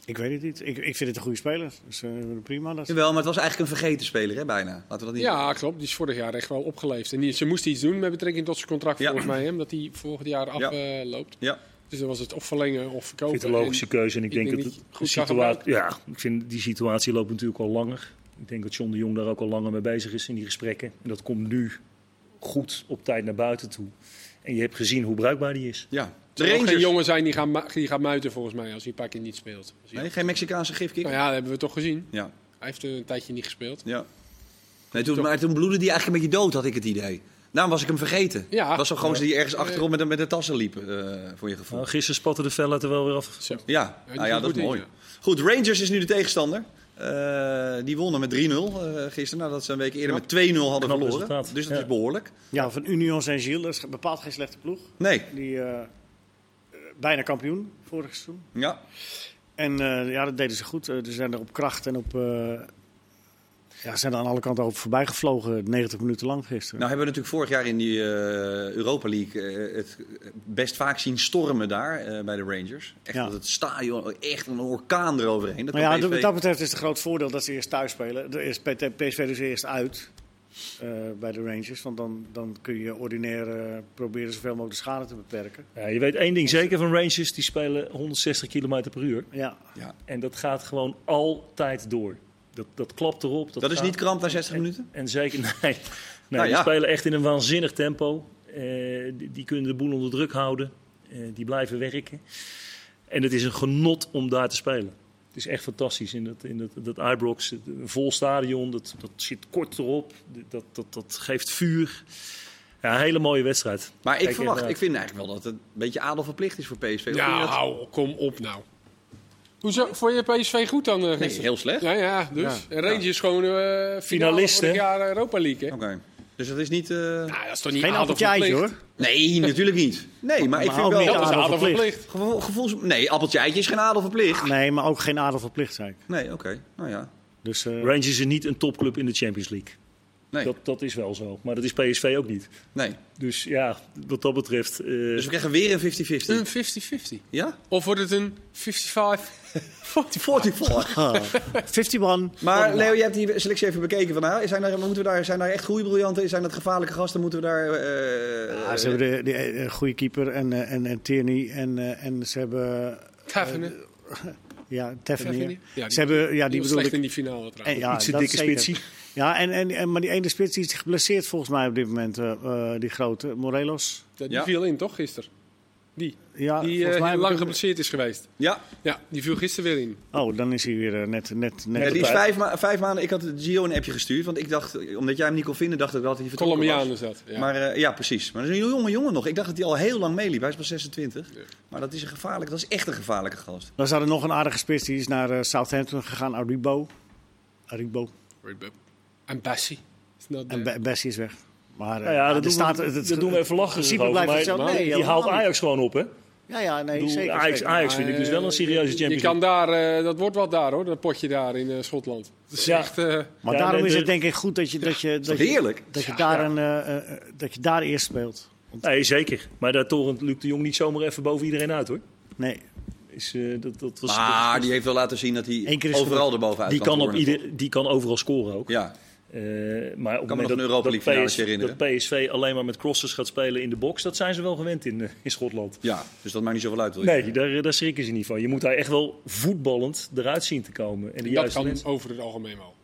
[SPEAKER 2] Ik weet het niet. Ik, ik vind het een goede speler. Dus eh, prima. Dat...
[SPEAKER 1] Jawel, maar het was eigenlijk een vergeten speler, hè, bijna. Laten we dat niet
[SPEAKER 3] Ja, klopt. Die is vorig jaar echt wel opgeleefd. En die, ze moesten iets doen met betrekking tot zijn contract
[SPEAKER 1] Ja.
[SPEAKER 3] volgens mij. Hè, omdat hij volgend jaar
[SPEAKER 1] Ja.
[SPEAKER 3] afloopt.
[SPEAKER 1] Ja.
[SPEAKER 3] Dus dan was het of verlengen of
[SPEAKER 4] Ik
[SPEAKER 3] verkopen.
[SPEAKER 4] vind het een logische keuze. En ik,
[SPEAKER 3] ik
[SPEAKER 4] denk,
[SPEAKER 3] denk
[SPEAKER 4] dat het
[SPEAKER 3] goed
[SPEAKER 4] situatie. Ja, ik vind die situatie loopt natuurlijk al langer. Ik denk dat John de Jong daar ook al langer mee bezig is in die gesprekken. En dat komt nu goed op tijd naar buiten toe. En je hebt gezien hoe bruikbaar die is.
[SPEAKER 1] Ja. De
[SPEAKER 3] ook geen
[SPEAKER 1] Rangers.
[SPEAKER 3] jongen zijn die gaat, ma- die gaat muiten volgens mij als hij een paar keer niet speelt. Ja.
[SPEAKER 1] Nee, geen Mexicaanse gifkick?
[SPEAKER 3] Nou ja, dat hebben we toch gezien.
[SPEAKER 1] Ja.
[SPEAKER 3] Hij heeft een tijdje niet gespeeld.
[SPEAKER 1] ja. Nee, toen, maar toen bloedde die eigenlijk een beetje dood, had ik het idee. Daarom was ik hem vergeten.
[SPEAKER 3] Ja.
[SPEAKER 1] Was zo gewoon die ergens achterop met, de- met de tassen liep, eh, voor je gevoel.
[SPEAKER 4] Nou, gisteren spatte de vel er wel weer af.
[SPEAKER 3] Zo.
[SPEAKER 1] Ja,
[SPEAKER 3] die
[SPEAKER 1] nou ja, dat is mooi.
[SPEAKER 3] ja.
[SPEAKER 1] Goed, Rangers is nu de tegenstander. Eh, die wonnen met 3-0 eh, gisteren, nadat ze een week eerder met 2-0 hadden
[SPEAKER 4] Knap
[SPEAKER 1] verloren.
[SPEAKER 4] resultaat.
[SPEAKER 1] Dus dat
[SPEAKER 4] Ja.
[SPEAKER 1] is behoorlijk.
[SPEAKER 2] Ja, van Union Saint-Gilles. Dat is bepaald geen slechte ploeg.
[SPEAKER 1] Nee,
[SPEAKER 2] Die eh, eh, bijna kampioen vorig seizoen.
[SPEAKER 1] ja.
[SPEAKER 2] En eh, ja, dat deden ze goed. Ze zijn er op kracht en op. ja, ze zijn er aan alle kanten over voorbij gevlogen, 90 minuten lang gisteren.
[SPEAKER 1] Nou hebben we natuurlijk vorig jaar in die eh, Europa League eh, het best vaak zien stormen daar eh, bij de Rangers. Echt
[SPEAKER 2] Ja.
[SPEAKER 1] dat het stadion, echt een orkaan eroverheen. Dat
[SPEAKER 2] maar ja, wat dat betreft is het groot voordeel dat ze eerst thuis spelen. Er is PSV dus eerst uit eh, bij de Rangers. Want dan, dan kun je ordinair proberen zoveel mogelijk de schade te beperken.
[SPEAKER 4] Ja, je weet één ding zeker van Rangers. Die spelen 160 km per uur.
[SPEAKER 2] Ja,
[SPEAKER 1] Ja.
[SPEAKER 4] En dat gaat gewoon altijd door. Dat, dat klapt erop. Dat,
[SPEAKER 1] Dat is niet kramp na 60 minuten?
[SPEAKER 4] En zeker, nee. nee
[SPEAKER 1] Nou
[SPEAKER 4] die
[SPEAKER 1] ja.
[SPEAKER 4] spelen echt in een waanzinnig tempo. Eh, die, die kunnen de boel onder druk houden. Eh, die blijven werken. En het is een genot om daar te spelen. Het is echt fantastisch in dat, in dat, dat Ibrox. Een vol stadion, dat, dat zit kort erop. Dat, dat, dat geeft vuur. Ja, een hele mooie wedstrijd.
[SPEAKER 1] Maar ik
[SPEAKER 4] Kijk,
[SPEAKER 1] verwacht,
[SPEAKER 4] inderdaad.
[SPEAKER 1] ik vind eigenlijk wel dat het een beetje adelverplicht is voor PSV.
[SPEAKER 3] Ja, hou, kom op nou. Hoezo, vond je PSV goed dan eh,
[SPEAKER 1] Nee, heel slecht.
[SPEAKER 3] Ja, ja, dus.
[SPEAKER 2] Ja.
[SPEAKER 3] Rangers is gewoon eh
[SPEAKER 4] Finalist, hè?
[SPEAKER 3] jaar Europa League?
[SPEAKER 1] Oké. Dus dat is niet... eh,
[SPEAKER 3] Nou, dat is toch niet
[SPEAKER 2] geen
[SPEAKER 3] adelverplicht?
[SPEAKER 2] appeltje hoor.
[SPEAKER 1] Nee, natuurlijk niet. Nee, maar ik vind wel...
[SPEAKER 3] Dat is
[SPEAKER 2] Adelverplicht.
[SPEAKER 3] adelverplicht.
[SPEAKER 1] Gevoel, gevoels... Nee, appeltje eitje is geen adelverplicht.
[SPEAKER 2] Nee, maar ook geen adel verplicht, zei ik.
[SPEAKER 1] Nee, oké. Nou ja.
[SPEAKER 2] Dus, eh,
[SPEAKER 4] Rangers is niet een topclub in de Champions League.
[SPEAKER 1] Nee,
[SPEAKER 4] Dat, dat is wel zo. Maar dat is PSV ook niet.
[SPEAKER 1] nee.
[SPEAKER 4] Dus ja, wat dat betreft... eh,
[SPEAKER 1] Dus we krijgen weer een 50-50.
[SPEAKER 3] Een 50-50.
[SPEAKER 1] Ja?
[SPEAKER 3] Of wordt het een 55?
[SPEAKER 1] 44.
[SPEAKER 2] ah, 51.
[SPEAKER 1] Maar Leo, je hebt die selectie even bekeken. Van, nou, zijn, er, moeten we daar, zijn daar echt goede briljanten? Zijn dat gevaarlijke gasten? Moeten we daar... eh,
[SPEAKER 2] Ja, ze hebben de, de, eh, goede keeper en, eh, en, en Tierney. En, eh, en ze hebben... Ja, Tavernier.
[SPEAKER 3] Ja,
[SPEAKER 2] Ze hebben... Ja, die bedoel
[SPEAKER 3] slecht
[SPEAKER 2] ik...
[SPEAKER 3] in die finale
[SPEAKER 2] En,
[SPEAKER 3] trouwens.
[SPEAKER 2] ja,
[SPEAKER 4] Iets
[SPEAKER 2] dat
[SPEAKER 4] dikke
[SPEAKER 2] zeker.
[SPEAKER 4] spitsie.
[SPEAKER 2] Ja, en, en, en, maar die ene spits die is geblesseerd volgens mij op dit moment. eh, eh, die grote, Morelos.
[SPEAKER 3] Ja, die
[SPEAKER 1] Ja.
[SPEAKER 3] viel in, toch, gisteren? Die,
[SPEAKER 2] Ja,
[SPEAKER 3] die
[SPEAKER 2] volgens mij heb
[SPEAKER 3] lang
[SPEAKER 2] ik
[SPEAKER 3] geblesseerd is geweest.
[SPEAKER 1] Ja,
[SPEAKER 3] Ja, die viel gisteren weer in.
[SPEAKER 2] Oh, dan is hij weer eh, net, net, net
[SPEAKER 1] ja, die is vijf, ma- vijf maanden... Ik had Gio een appje gestuurd. Want ik dacht, omdat jij hem niet kon vinden, dacht ik dat hij vertrokken
[SPEAKER 3] Colombiaan
[SPEAKER 1] was.
[SPEAKER 3] is dat. Ja.
[SPEAKER 1] Maar eh, ja, precies. Maar dat is een jonge jongen nog. Ik dacht dat hij al heel lang meeliep. Hij is pas 26.
[SPEAKER 3] Ja.
[SPEAKER 1] Maar dat is een gevaarlijk. Dat is echt een gevaarlijke gast.
[SPEAKER 2] Dan zat er nog een aardige spits. Die is naar Southampton gegaan. Aribo. Aribo.
[SPEAKER 3] En not
[SPEAKER 2] En
[SPEAKER 3] there.
[SPEAKER 2] Be- Bessie is weg. Maar eh,
[SPEAKER 4] Nou ja,
[SPEAKER 2] er
[SPEAKER 4] dat, doen,
[SPEAKER 2] staat-
[SPEAKER 4] we,
[SPEAKER 2] het-
[SPEAKER 4] dat doen we even lachen. over, maar
[SPEAKER 2] hetzelfde. Nee,
[SPEAKER 4] die haalt. Ajax gewoon op, hè?
[SPEAKER 2] Ja, ja, nee, zeker.
[SPEAKER 4] Ajax,
[SPEAKER 2] zeker.
[SPEAKER 4] Ajax vind ik dus wel een serieuze
[SPEAKER 3] Je
[SPEAKER 4] Champions
[SPEAKER 3] kan daar, eh, dat wordt wat daar hoor, dat potje daar in eh, Schotland. Dat is
[SPEAKER 4] Ja.
[SPEAKER 3] echt... eh,
[SPEAKER 2] Maar
[SPEAKER 4] Ja,
[SPEAKER 2] daarom
[SPEAKER 4] nee,
[SPEAKER 2] is
[SPEAKER 4] de-
[SPEAKER 2] het denk ik goed dat je, dat je, dat je,
[SPEAKER 1] heerlijk?
[SPEAKER 2] dat je,
[SPEAKER 3] Ja,
[SPEAKER 2] daar. Een, eh, eh, dat je daar eerst speelt.
[SPEAKER 4] Nee, zeker. Maar daar torent Luc de Jong niet zomaar even boven iedereen uit, hoor.
[SPEAKER 2] Nee,
[SPEAKER 4] Is, eh, dat, dat was,
[SPEAKER 1] Maar
[SPEAKER 4] dat-
[SPEAKER 1] die heeft wel laten zien dat hij overal
[SPEAKER 2] genoeg.
[SPEAKER 1] erbovenuit
[SPEAKER 4] die, kan op ieder, die kan overal scoren ook.
[SPEAKER 1] Ja,
[SPEAKER 4] Eh, maar op
[SPEAKER 1] me
[SPEAKER 4] het
[SPEAKER 1] nog een
[SPEAKER 4] dat,
[SPEAKER 1] League finale
[SPEAKER 4] PS
[SPEAKER 1] herinneren.
[SPEAKER 4] dat PSV alleen maar met crosses gaat spelen in de box, dat zijn ze wel gewend in, eh, in Schotland.
[SPEAKER 1] ja, dus dat maakt niet zoveel uit. wil je
[SPEAKER 4] Nee, daar, daar schrikken ze niet van. Je moet daar echt wel voetballend eruit zien te komen. En de
[SPEAKER 3] dat
[SPEAKER 4] juiste
[SPEAKER 3] kan over het algemeen wel.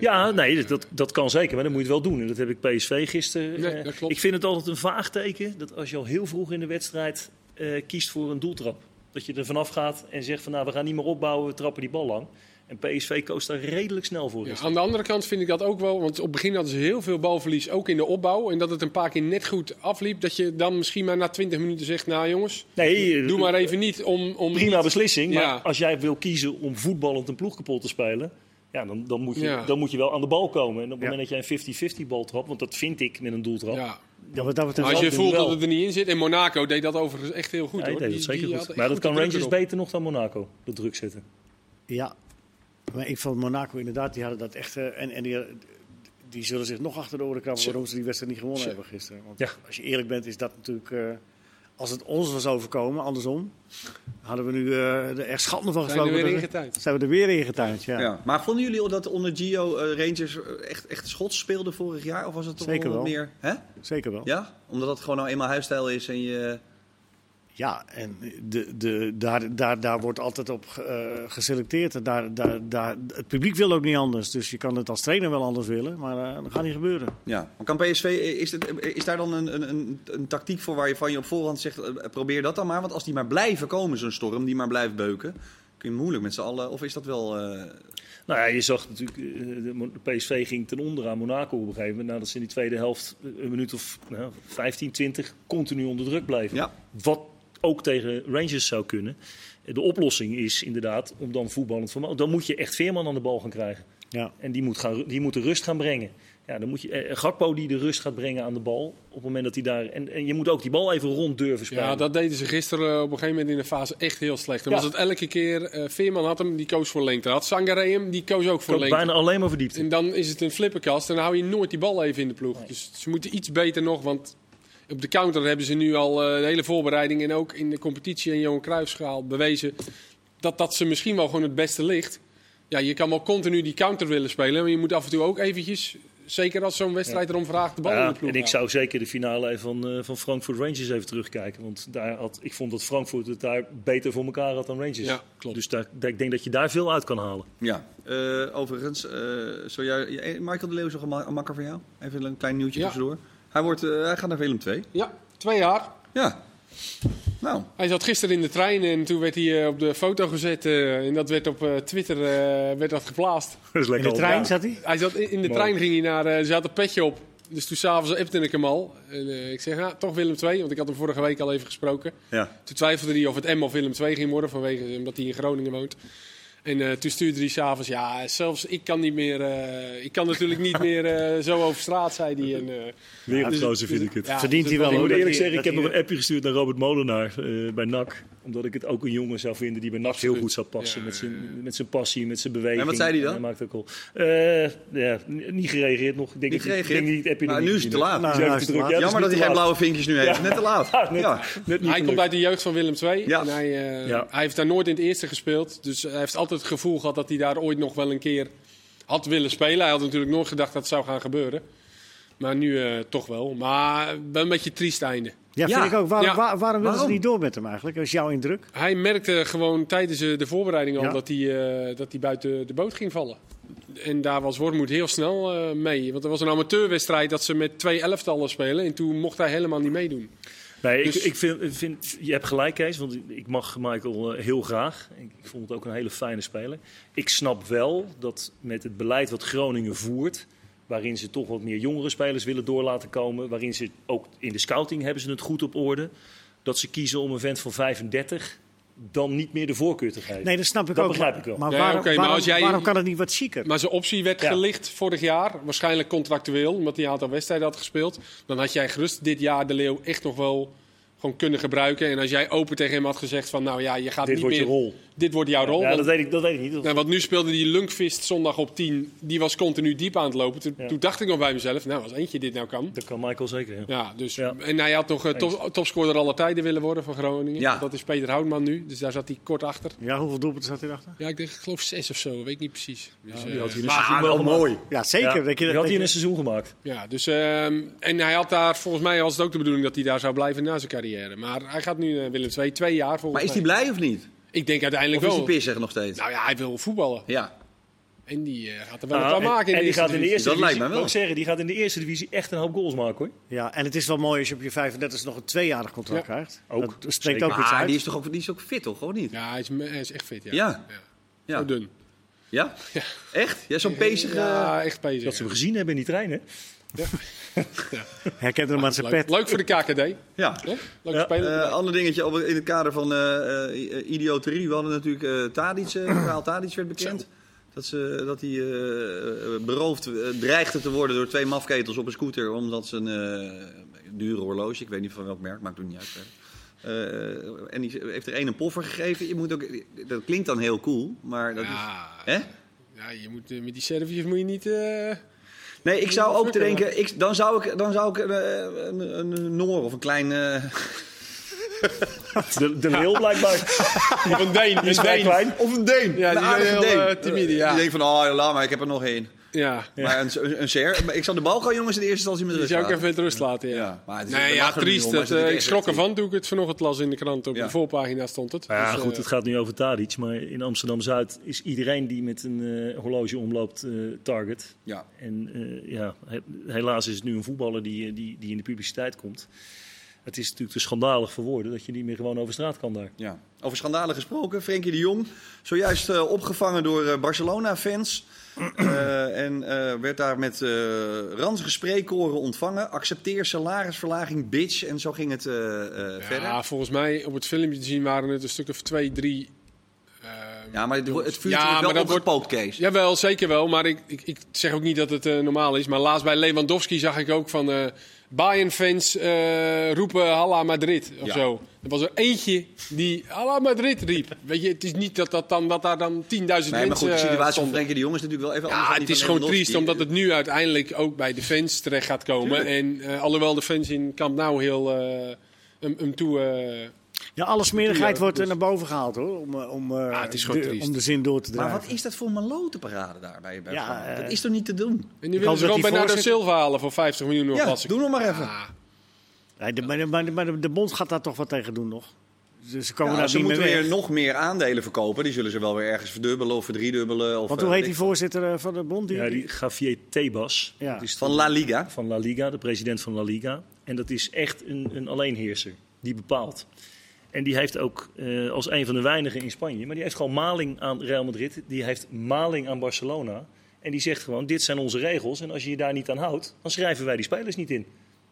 [SPEAKER 4] Ja, nee, dat- dat, dat kan zeker, maar dan moet je het wel doen. En dat heb ik PSV gisteren.
[SPEAKER 3] Nee,
[SPEAKER 4] eh,
[SPEAKER 3] dat klopt.
[SPEAKER 4] Ik vind het altijd een vaag teken dat als je al heel vroeg in de wedstrijd eh, kiest voor een doeltrap, dat je er vanaf gaat en zegt van nou, we gaan niet meer opbouwen, we trappen die bal lang. En PSV koos daar redelijk snel voor.
[SPEAKER 3] Ja, aan de andere kant vind ik dat ook wel, want op het begin hadden ze heel veel balverlies, ook in de opbouw. En dat het een paar keer net goed afliep, dat je dan misschien maar na 20 minuten zegt, nou jongens,
[SPEAKER 4] nee,
[SPEAKER 3] doe maar even niet om... om
[SPEAKER 4] prima
[SPEAKER 3] niet-
[SPEAKER 4] beslissing.
[SPEAKER 3] Ja.
[SPEAKER 4] Maar als jij wil kiezen om voetballend een ploeg kapot te spelen, ja, dan, dan, moet je,
[SPEAKER 3] Ja.
[SPEAKER 4] dan moet je wel aan de bal komen. En op het
[SPEAKER 2] Ja.
[SPEAKER 4] moment dat jij een 50-50 bal trapt, want dat vind ik met een doeltrap.
[SPEAKER 3] Ja.
[SPEAKER 2] Dat betreft
[SPEAKER 3] Maar als je voelt
[SPEAKER 4] wel.
[SPEAKER 3] dat het er niet in zit, en Monaco deed dat overigens echt heel goed
[SPEAKER 4] Ja,
[SPEAKER 3] hoor.
[SPEAKER 4] deed
[SPEAKER 3] Die-
[SPEAKER 4] dat zeker
[SPEAKER 3] die
[SPEAKER 4] goed. Maar dat kan Rangers beter nog dan Monaco, de druk zetten.
[SPEAKER 2] Ja, maar ik vond Monaco inderdaad, die hadden dat echt. eh, en en die, die zullen zich nog achter de oren krabben waarom ze die wedstrijd niet gewonnen
[SPEAKER 3] Zo.
[SPEAKER 2] hebben gisteren. Want
[SPEAKER 4] Ja.
[SPEAKER 2] als je eerlijk bent, is dat natuurlijk. eh, als het ons was overkomen, andersom, hadden we nu eh, er echt schande van
[SPEAKER 3] Zijn er
[SPEAKER 2] gesproken.
[SPEAKER 3] weer
[SPEAKER 2] dat-
[SPEAKER 3] ingetuind.
[SPEAKER 2] Zijn we er weer ingetuind, ja.
[SPEAKER 1] Ja. Maar vonden jullie dat onder Gio Rangers echt, echt schots speelden vorig jaar? Of was het toch
[SPEAKER 2] Zeker
[SPEAKER 1] wel meer... Hè?
[SPEAKER 2] Zeker wel.
[SPEAKER 1] Ja? Omdat het gewoon nou eenmaal huisstijl is en je...
[SPEAKER 2] Ja, en de, de, daar, daar, daar wordt altijd op eh, geselecteerd. En Daar, daar, daar, het publiek wil ook niet anders. Dus je kan het als trainer wel anders willen, maar eh, dat gaat niet gebeuren.
[SPEAKER 1] Ja, maar kan PSV, is, het, is daar dan een, een, een, een tactiek voor waar je van je op voorhand zegt, eh, probeer dat dan maar. Want als die maar blijven komen, zo'n storm, die maar blijft beuken, kun je moeilijk met z'n allen, of is dat wel... eh,
[SPEAKER 4] Nou ja, je zag natuurlijk, eh, de PSV ging ten onder aan Monaco op een gegeven moment. Nadat ze in die tweede helft eh, een minuut of nou, 15, 20 continu onder druk bleven.
[SPEAKER 1] Ja.
[SPEAKER 4] Wat ook tegen Rangers zou kunnen. Eh, De oplossing is inderdaad om dan voetballend vermogen. Dan moet je echt Veerman aan de bal gaan krijgen.
[SPEAKER 2] Ja.
[SPEAKER 4] En die moet, gaan, die moet de rust gaan brengen. Ja, dan moet je, eh, Gakpo die de rust gaat brengen aan de bal. Op het moment dat hij daar. En, en je moet ook die bal even rond durven spelen.
[SPEAKER 3] Ja, dat deden ze gisteren op een gegeven moment in de fase echt heel slecht. Dan
[SPEAKER 4] Ja.
[SPEAKER 3] was het elke keer, eh, Veerman had hem, die koos voor lengte. Had Sangare hem, die koos ook voor lengte.
[SPEAKER 4] bijna alleen maar verdiept.
[SPEAKER 3] En dan is het een flipperkast en dan hou je nooit die bal even in de ploeg. Dus ze moeten iets beter nog, want op de counter hebben ze nu al eh, de hele voorbereiding en ook in de competitie en Johan Cruijffschaal bewezen dat dat ze misschien wel gewoon het beste ligt. Ja, je kan wel continu die counter willen spelen, maar je moet af en toe ook eventjes, zeker als zo'n wedstrijd erom vraagt, de bal in
[SPEAKER 4] Ja,
[SPEAKER 3] de ploeg
[SPEAKER 4] en ik zou zeker de finale van, eh, van Frankfurt Rangers even terugkijken. Want daar had, ik vond dat Frankfurt het daar beter voor elkaar had dan Rangers.
[SPEAKER 3] Ja, klopt.
[SPEAKER 4] Dus daar, daar- ik denk dat je daar veel uit kan halen.
[SPEAKER 1] ja, Eh, overigens, eh zou jij, Michael de Leeuw is nog een, ma- een makker van jou? Even een klein nieuwtje
[SPEAKER 3] Ja.
[SPEAKER 1] tussendoor. Hij, wordt, eh, hij gaat naar Willem 2.
[SPEAKER 3] Ja, twee jaar.
[SPEAKER 1] Ja. Nou,
[SPEAKER 3] Hij zat gisteren in de trein en toen werd hij eh, op de foto gezet eh, en dat werd op Twitter werd dat geplaatst.
[SPEAKER 4] Dat is
[SPEAKER 2] In de trein zat hij?
[SPEAKER 3] Hij zat in in de
[SPEAKER 4] Mooi.
[SPEAKER 3] trein, ging hij naar. eh, ze had een petje op. Dus toen s'avonds appte ik hem al. En, eh, ik zeg, nou, toch Willem II, want ik had hem vorige week al even gesproken.
[SPEAKER 1] ja.
[SPEAKER 3] Toen twijfelde hij of het M of Willem II ging worden, vanwege, omdat hij in Groningen woont. En eh, toen stuurde hij s'avonds, ja, zelfs ik kan niet meer, eh, ik kan natuurlijk niet meer eh, zo over straat, zei hij. En, eh,
[SPEAKER 4] Wereldgozer
[SPEAKER 3] dus-
[SPEAKER 4] vind ik het.
[SPEAKER 3] ja,
[SPEAKER 2] Verdient
[SPEAKER 3] dus
[SPEAKER 2] hij wel,
[SPEAKER 4] ik moet eerlijk zeggen, ik heb nog een appje gestuurd naar Robert Molenaar eh, bij NAC. Omdat ik het ook een jongen zou vinden die bij NAC heel goed zou passen.
[SPEAKER 3] Ja,
[SPEAKER 4] met, zijn, met zijn passie, met zijn beweging.
[SPEAKER 1] En wat zei hij dan?
[SPEAKER 4] Hij maakt ook al. Eh, ja, niet gereageerd nog. Ik denk
[SPEAKER 1] Niet
[SPEAKER 4] ik
[SPEAKER 1] gereageerd?
[SPEAKER 4] denk niet het
[SPEAKER 1] Nou, nu is het te laat.
[SPEAKER 2] Nou, nou,
[SPEAKER 4] te
[SPEAKER 1] Jammer dat hij geen blauwe vinkjes nu heeft. Net te laat.
[SPEAKER 3] Hij komt uit de jeugd van Willem II. Eh, hij heeft daar nooit in het eerste gespeeld. Dus hij heeft altijd het gevoel gehad dat hij daar ooit nog wel een keer had willen spelen. Hij had natuurlijk nooit gedacht dat het zou gaan gebeuren. Maar nu eh, toch wel. Maar wel een beetje een triest einde.
[SPEAKER 2] Ja, vind
[SPEAKER 1] Ja.
[SPEAKER 2] ik ook. Waarom,
[SPEAKER 3] Ja.
[SPEAKER 2] waar- waarom willen ze niet door met hem eigenlijk? Dat is jouw indruk?
[SPEAKER 3] Hij merkte gewoon tijdens eh, de voorbereiding al
[SPEAKER 2] Ja.
[SPEAKER 3] dat, hij, eh, dat hij buiten de boot ging vallen. En daar was Wormoed heel snel eh, mee. Want er was een amateurwedstrijd dat ze met twee elftallen spelen. En toen mocht hij helemaal niet meedoen.
[SPEAKER 4] Nee, ik,
[SPEAKER 3] Dus-
[SPEAKER 4] ik vind, ik vind, je hebt gelijk, Kees, want ik mag Michael eh, heel graag. Ik, ik vond het ook een hele fijne speler. Ik snap wel dat met het beleid wat Groningen voert, waarin ze toch wat meer jongere spelers willen door laten komen, waarin ze ook in de scouting hebben ze het goed op orde, dat ze kiezen om een vent van 35 dan niet meer de voorkeur te geven.
[SPEAKER 2] Nee, dat snap ik
[SPEAKER 4] Dat
[SPEAKER 2] ook.
[SPEAKER 4] begrijp ik wel.
[SPEAKER 2] Maar,
[SPEAKER 3] Nee,
[SPEAKER 2] waarom,
[SPEAKER 3] oké, maar
[SPEAKER 2] waarom,
[SPEAKER 3] jij-
[SPEAKER 2] waarom kan het niet wat chiquer?
[SPEAKER 3] Maar zijn optie werd
[SPEAKER 4] Ja.
[SPEAKER 3] gelicht vorig jaar. Waarschijnlijk contractueel, omdat hij een aantal wedstrijden had gespeeld. Dan had jij gerust dit jaar de Leeuw echt nog wel gewoon kunnen gebruiken. En als jij open tegen hem had gezegd van... Nou ja, je gaat
[SPEAKER 4] Dit
[SPEAKER 3] niet
[SPEAKER 4] wordt
[SPEAKER 3] meer...
[SPEAKER 4] je rol.
[SPEAKER 3] Dit wordt jouw rol.
[SPEAKER 4] Ja,
[SPEAKER 3] want-
[SPEAKER 4] dat weet ik, dat weet ik niet.
[SPEAKER 3] Nou, want nu speelde die Lunkvist zondag op 10. Die was continu diep aan het lopen. Toen,
[SPEAKER 4] Ja.
[SPEAKER 3] toen dacht ik nog bij mezelf, nou, als eentje dit nou kan.
[SPEAKER 4] Dat kan Michael zeker. Ja.
[SPEAKER 3] Ja, dus,
[SPEAKER 4] Ja.
[SPEAKER 3] En hij had nog eh, top, topscorer aller tijden willen worden van Groningen.
[SPEAKER 1] Ja.
[SPEAKER 3] Dat is Peter Houtman nu, dus daar zat hij kort achter.
[SPEAKER 2] Ja, hoeveel doelpunten zat erachter?
[SPEAKER 3] Ja, ik, denk, ik geloof zes of zo, weet ik niet precies. Dus,
[SPEAKER 4] die
[SPEAKER 3] eh,
[SPEAKER 4] had hij in een
[SPEAKER 1] Maar
[SPEAKER 4] wel gemaakt.
[SPEAKER 1] mooi.
[SPEAKER 2] Ja, zeker.
[SPEAKER 4] Ja,
[SPEAKER 2] dat je, dat
[SPEAKER 4] had hij in een seizoen gemaakt.
[SPEAKER 3] Ja, dus, ehm, en hij had daar, volgens mij was het ook de bedoeling dat hij daar zou blijven na zijn carrière. Maar hij gaat nu uh, Willem II, twee jaar volgens
[SPEAKER 1] Maar is hij
[SPEAKER 3] mij.
[SPEAKER 1] blij of niet?
[SPEAKER 3] Ik denk
[SPEAKER 1] Of
[SPEAKER 3] uiteindelijk
[SPEAKER 1] is hij
[SPEAKER 3] wel.
[SPEAKER 1] pissig nog steeds?
[SPEAKER 3] Nou ja, hij wil voetballen.
[SPEAKER 1] Ja.
[SPEAKER 3] En die eh, gaat er wel een paar
[SPEAKER 4] en-
[SPEAKER 3] maken in
[SPEAKER 4] en
[SPEAKER 3] de
[SPEAKER 4] die gaat in de
[SPEAKER 3] divisie.
[SPEAKER 4] eerste
[SPEAKER 1] Dat lijkt mij wel.
[SPEAKER 4] ik zeggen, die gaat in de eerste divisie echt een hoop goals maken hoor.
[SPEAKER 2] Ja, en het is wel mooi als je op je 35 nog een tweejarig contract
[SPEAKER 3] Ja.
[SPEAKER 2] krijgt.
[SPEAKER 4] Ook.
[SPEAKER 2] Dat spreekt ook iets
[SPEAKER 1] Maar
[SPEAKER 2] uit.
[SPEAKER 1] die is toch ook, die is ook fit, toch? Of niet?
[SPEAKER 3] Ja, hij is, me- hij is echt fit. Ja.
[SPEAKER 1] Ja. Ja.
[SPEAKER 3] Zo dun.
[SPEAKER 1] Ja? Echt? Ja, zo'n bezig...
[SPEAKER 3] Ja, echt bezig.
[SPEAKER 4] Dat ze hem gezien hebben in die trein hè.
[SPEAKER 2] Herkent hem aan zijn
[SPEAKER 3] Leuk.
[SPEAKER 2] pet.
[SPEAKER 3] Leuk voor de KKD.
[SPEAKER 1] Ja.
[SPEAKER 3] Leuk
[SPEAKER 4] Ja.
[SPEAKER 3] spelen.
[SPEAKER 1] Eh ander dingetje op- in het kader van eh eh, idioterie. We hadden natuurlijk eh Tadic, het verhaal Tadic werd bekend. Dat, ze, dat hij beroofd dreigde te worden door twee mafketels op een scooter. Omdat ze een eh, dure horloge, ik weet niet van welk merk, maakt het niet uit. Eh, en die heeft er één een poffer gegeven. Je moet ook, dat klinkt dan heel cool, maar dat is...
[SPEAKER 3] ja,
[SPEAKER 1] Hè?
[SPEAKER 3] ja, je moet, met die Serviërs moet je niet... eh,
[SPEAKER 1] Nee, ik zou ook te denken, ik, dan zou ik, dan zou ik eh, een, een, een Noor of een klein... eh,
[SPEAKER 4] De, de leeuw blijkbaar.
[SPEAKER 3] Of een Deen.
[SPEAKER 4] Is
[SPEAKER 3] een Deen.
[SPEAKER 4] klein.
[SPEAKER 1] Of een Deen.
[SPEAKER 3] Ja,
[SPEAKER 1] een
[SPEAKER 3] die
[SPEAKER 1] aardige
[SPEAKER 3] zijn heel, eh, timide, ja.
[SPEAKER 1] Die denkt van, oh, laat maar, ik heb er nog één.
[SPEAKER 3] Ja.
[SPEAKER 1] Maar een, een, een ser, maar ik zal de bal gaan jongens in de eerste instantie met rust
[SPEAKER 3] zou ik even met rust laten, ja.
[SPEAKER 1] Ja, maar het is-
[SPEAKER 3] nee, ja, triest.
[SPEAKER 1] het
[SPEAKER 3] eh, ik schrok ervan toen ik het vanochtend las in de krant. Op
[SPEAKER 1] Ja.
[SPEAKER 3] de voorpagina stond het.
[SPEAKER 4] Ja,
[SPEAKER 3] Dus,
[SPEAKER 4] goed,
[SPEAKER 3] eh,
[SPEAKER 4] het gaat nu over Tadic, maar in Amsterdam-Zuid is iedereen die met een eh, horloge omloopt eh, target.
[SPEAKER 1] Ja.
[SPEAKER 4] En eh, ja, he- helaas is het nu een voetballer die, die, die in de publiciteit komt. Het is natuurlijk te schandalig voor woorden dat je niet meer gewoon over straat kan daar.
[SPEAKER 1] Ja. Over schandalen gesproken, Frenkie de Jong. Zojuist eh, opgevangen door eh, Barcelona-fans. Eh, en eh, werd daar met eh ranzige spreekkoren ontvangen. Accepteer salarisverlaging, bitch. En zo ging het verder.
[SPEAKER 3] ja, volgens mij op het filmpje te zien waren het een stuk of twee, drie. eh,
[SPEAKER 1] Ja, maar het, het vuurtje
[SPEAKER 3] Ja,
[SPEAKER 1] wordt wel opgepookt, Kees.
[SPEAKER 3] Jawel, zeker wel. Maar ik, ik, ik zeg ook niet dat het normaal is. Maar laatst bij Lewandowski zag ik ook van Bayern-fans eh, roepen Halla Madrid of
[SPEAKER 1] Ja.
[SPEAKER 3] zo. Er was er eentje die Halla Madrid riep. Weet je, het is niet dat, dat, dan, dat daar dan 10.000
[SPEAKER 1] Nee,
[SPEAKER 3] mensen
[SPEAKER 1] maar goed, de
[SPEAKER 3] eh,
[SPEAKER 1] situatie van. Frenkie de Jong is natuurlijk wel even anders
[SPEAKER 3] Ja, het is gewoon triest omdat het nu uiteindelijk ook bij de fans terecht gaat komen. En eh, alhoewel de fans in Camp Nou heel hem toe...
[SPEAKER 2] Ja, alle smerigheid
[SPEAKER 3] Ja,
[SPEAKER 2] wordt er
[SPEAKER 3] dus-
[SPEAKER 2] naar boven gehaald hoor. Om, eh, om, eh,
[SPEAKER 3] Ah, het is gewoon
[SPEAKER 2] de, om de zin door te
[SPEAKER 1] Maar
[SPEAKER 2] dragen.
[SPEAKER 1] wat is dat voor malotenparade daar bij, bij
[SPEAKER 2] Ja,
[SPEAKER 1] Feyenoord?
[SPEAKER 2] eh,
[SPEAKER 1] Dat is toch niet te doen?
[SPEAKER 3] en nu
[SPEAKER 2] hoop
[SPEAKER 3] willen ze
[SPEAKER 2] dat
[SPEAKER 3] gewoon
[SPEAKER 2] die
[SPEAKER 3] Bernardo
[SPEAKER 2] voorzitter-
[SPEAKER 3] Silva halen voor 50 miljoen. Of
[SPEAKER 1] Ja, doe nog maar even.
[SPEAKER 3] Ah,
[SPEAKER 2] Nee, de, maar, de, maar de- maar bond gaat daar toch wat tegen doen nog. Dus ze komen
[SPEAKER 1] Ja,
[SPEAKER 2] daar
[SPEAKER 1] ze
[SPEAKER 2] niet meer
[SPEAKER 1] moeten weer nog meer aandelen verkopen. Die zullen ze wel weer ergens verdubbelen of verdriedubbelen. Of,
[SPEAKER 2] Want hoe heet die voorzitter van de bond? Die,
[SPEAKER 4] Ja, die Javier Tebas.
[SPEAKER 2] Ja.
[SPEAKER 4] Dat is
[SPEAKER 1] Van La Liga.
[SPEAKER 4] van La Liga, de president van La Liga. En dat is echt een, een alleenheerser die bepaalt. En die heeft ook eh, als een van de weinigen in Spanje, maar die heeft gewoon maling aan Real Madrid. Die heeft maling aan Barcelona. En die zegt gewoon: dit zijn onze regels. En als je je daar niet aan houdt, dan schrijven wij die spelers niet in.